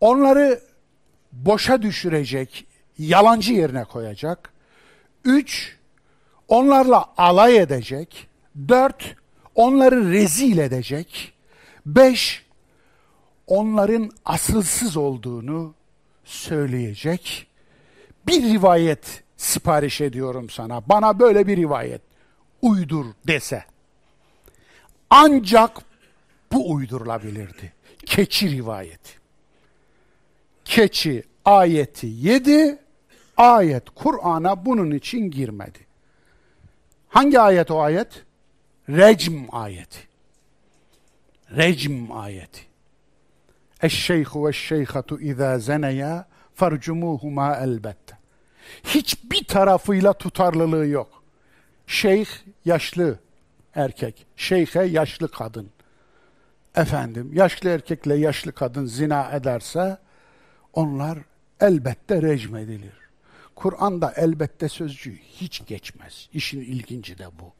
onları boşa düşürecek, yalancı yerine koyacak. Üç, onlarla alay edecek. Dört, onları rezil edecek. Beş, onların asılsız olduğunu söyleyecek bir rivayet sipariş ediyorum sana. Bana böyle bir rivayet uydur dese. Ancak bu uydurulabilirdi. Keçi rivayeti. Keçi ayeti yedi, ayet Kur'an'a bunun için girmedi. Hangi ayet o ayet? Recm ayeti. Recm ayeti. Eşşeyhu ve şeyhatu izâ zeneya farcumuhuma elbette. Hiçbir tarafıyla tutarlılığı yok. Şeyh yaşlı erkek, şeyhe yaşlı kadın. Efendim, yaşlı erkekle yaşlı kadın zina ederse onlar elbette rejim edilir. Kur'an'da elbette sözcüğü hiç geçmez. İşin ilginci de bu.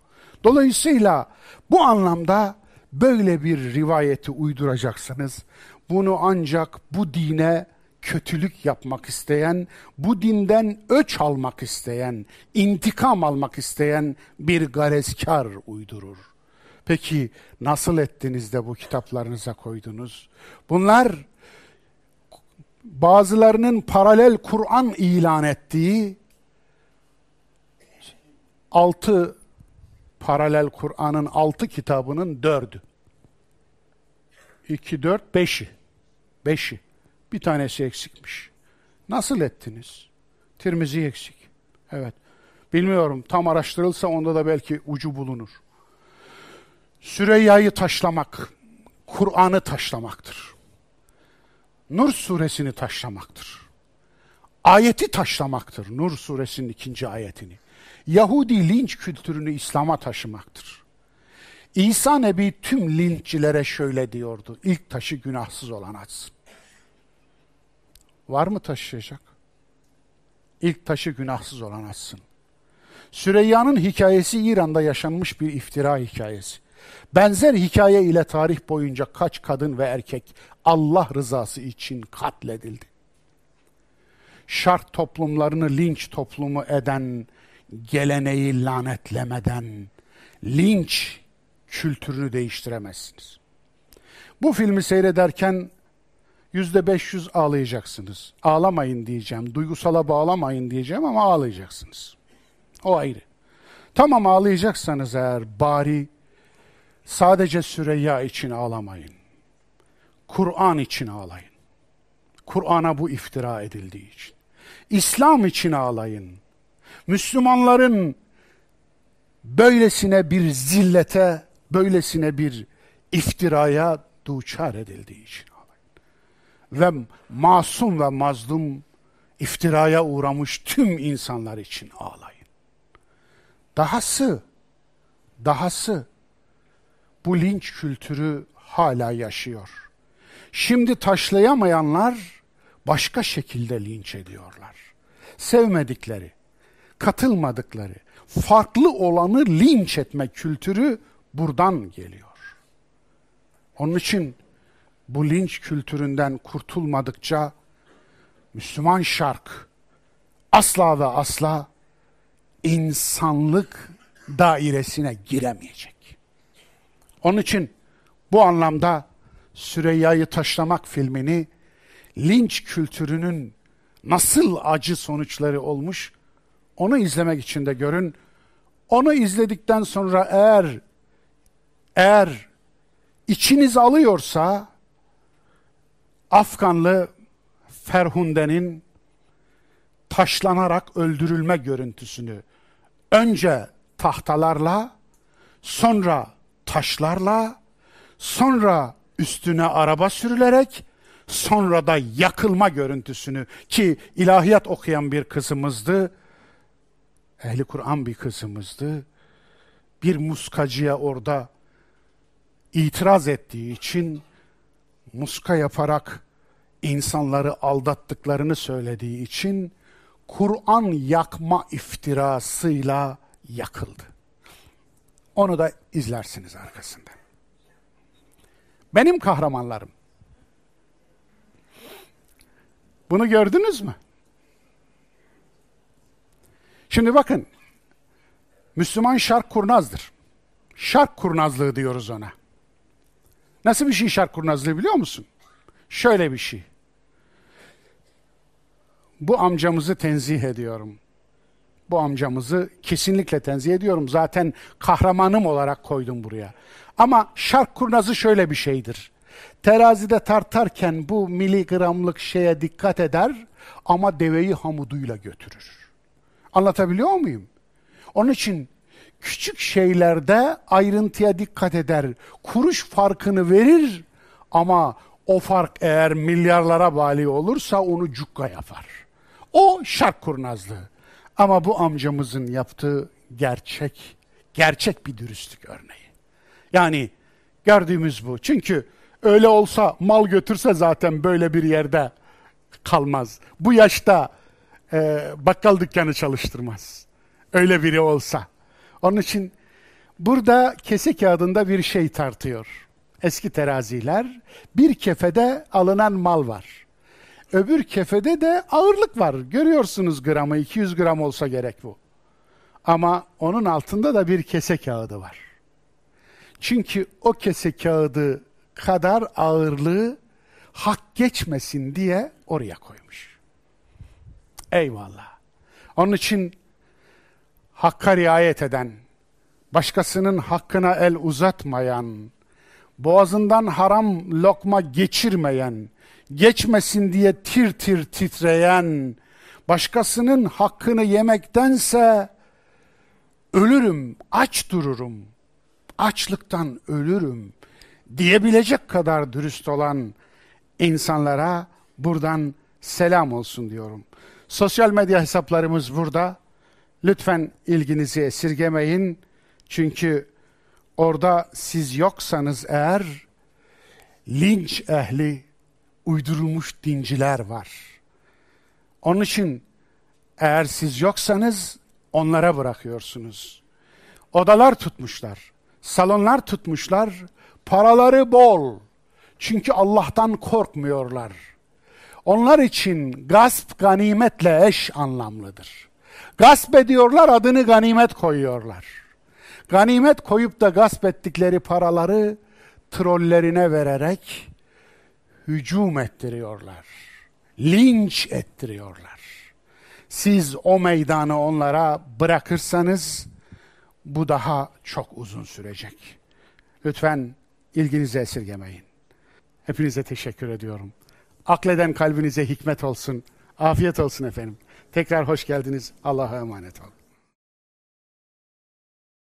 Dolayısıyla bu anlamda böyle bir rivayeti uyduracaksınız. Bunu ancak bu dine kötülük yapmak isteyen, bu dinden öç almak isteyen, intikam almak isteyen bir garezkar uydurur. Peki nasıl ettiniz de bu kitaplarınıza koydunuz? Bunlar bazılarının paralel Kur'an ilan ettiği altı paralel Kur'an'ın altı kitabının dördü. İki, dört, beşi. Beşi. Bir tanesi eksikmiş. Nasıl ettiniz? Tirmizi eksik. Evet. Bilmiyorum. Tam araştırılsa onda da belki ucu bulunur. Süreyya'yı taşlamak, Kur'an'ı taşlamaktır. Nur suresini taşlamaktır. Ayeti taşlamaktır. Nur suresinin ikinci ayetini. Yahudi linç kültürünü İslam'a taşımaktır. İsa Nebi tüm linççilere şöyle diyordu. İlk taşı günahsız olan açsın. Var mı taşıyacak? İlk taşı günahsız olan açsın. Süreyya'nın hikayesi İran'da yaşanmış bir iftira hikayesi. Benzer hikaye ile tarih boyunca kaç kadın ve erkek Allah rızası için katledildi. Şart toplumlarını linç toplumu eden geleneği lanetlemeden linç kültürünü değiştiremezsiniz. Bu filmi seyrederken yüzde beş yüz ağlayacaksınız. Ağlamayın diyeceğim, duygusala bağlamayın diyeceğim ama ağlayacaksınız. O ayrı. Tamam ağlayacaksanız eğer bari sadece Süreyya için ağlamayın. Kur'an için ağlayın. Kur'an'a bu iftira edildiği için. İslam için ağlayın. Müslümanların böylesine bir zillete, böylesine bir iftiraya duçar edildiği için. Ve masum ve mazlum iftiraya uğramış tüm insanlar için ağlayın. Dahası, dahası bu linç kültürü hala yaşıyor. Şimdi taşlayamayanlar başka şekilde linç ediyorlar. Sevmedikleri, katılmadıkları, farklı olanı linç etme kültürü buradan geliyor. Onun için bu linç kültüründen kurtulmadıkça Müslüman şark asla ve asla insanlık dairesine giremeyecek. Onun için bu anlamda Süreyya'yı taşlamak filmini linç kültürünün nasıl acı sonuçları olmuş onu izlemek için de görün. Onu izledikten sonra eğer eğer içiniz alıyorsa Afganlı Ferhunde'nin taşlanarak öldürülme görüntüsünü önce tahtalarla sonra taşlarla sonra üstüne araba sürülerek sonra da yakılma görüntüsünü ki ilahiyat okuyan bir kızımızdı. Ehli Kur'an bir kızımızdı. Bir muskacıya orada itiraz ettiği için muska yaparak insanları aldattıklarını söylediği için Kur'an yakma iftirasıyla yakıldı. Onu da izlersiniz arkasında. Benim kahramanlarım. Bunu gördünüz mü? Şimdi bakın. Müslüman şark kurnazdır. Şark kurnazlığı diyoruz ona. Nasıl bir şey şark kurnazlığı biliyor musun? Şöyle bir şey. bu amcamızı tenzih ediyorum. Bu amcamızı kesinlikle tenzih ediyorum. Zaten kahramanım olarak koydum buraya. Ama şark kurnazı şöyle bir şeydir. Terazide tartarken bu miligramlık şeye dikkat eder ama deveyi hamuduyla götürür. Anlatabiliyor muyum? Onun için küçük şeylerde ayrıntıya dikkat eder. Kuruş farkını verir ama o fark eğer milyarlara bali olursa onu cukka yapar. O şark kurnazlığı. Ama bu amcamızın yaptığı gerçek, gerçek bir dürüstlük örneği. Yani gördüğümüz bu. Çünkü öyle olsa mal götürse zaten böyle bir yerde kalmaz. Bu yaşta e, bakkal dükkanı çalıştırmaz. Öyle biri olsa. Onun için burada kese kağıdında bir şey tartıyor. Eski teraziler. Bir kefede alınan mal var. Öbür kefede de ağırlık var. Görüyorsunuz gramı 200 gram olsa gerek bu. Ama onun altında da bir kese kağıdı var. Çünkü o kese kağıdı kadar ağırlığı hak geçmesin diye oraya koymuş. Eyvallah. Onun için hakka riayet eden, başkasının hakkına el uzatmayan, boğazından haram lokma geçirmeyen, geçmesin diye tir tir titreyen, başkasının hakkını yemektense ölürüm, aç dururum, açlıktan ölürüm diyebilecek kadar dürüst olan insanlara buradan selam olsun diyorum. Sosyal medya hesaplarımız burada. Lütfen ilginizi esirgemeyin. Çünkü orada siz yoksanız eğer linç ehli uydurulmuş dinciler var. Onun için eğer siz yoksanız onlara bırakıyorsunuz. Odalar tutmuşlar, salonlar tutmuşlar, paraları bol. Çünkü Allah'tan korkmuyorlar. Onlar için gasp ganimetle eş anlamlıdır. Gasp ediyorlar, adını ganimet koyuyorlar. Ganimet koyup da gasp ettikleri paraları trollerine vererek hücum ettiriyorlar. Linç ettiriyorlar. Siz o meydanı onlara bırakırsanız bu daha çok uzun sürecek. Lütfen ilginizi esirgemeyin. Hepinize teşekkür ediyorum. Akleden kalbinize hikmet olsun. Afiyet olsun efendim. Tekrar hoş geldiniz. Allah'a emanet olun.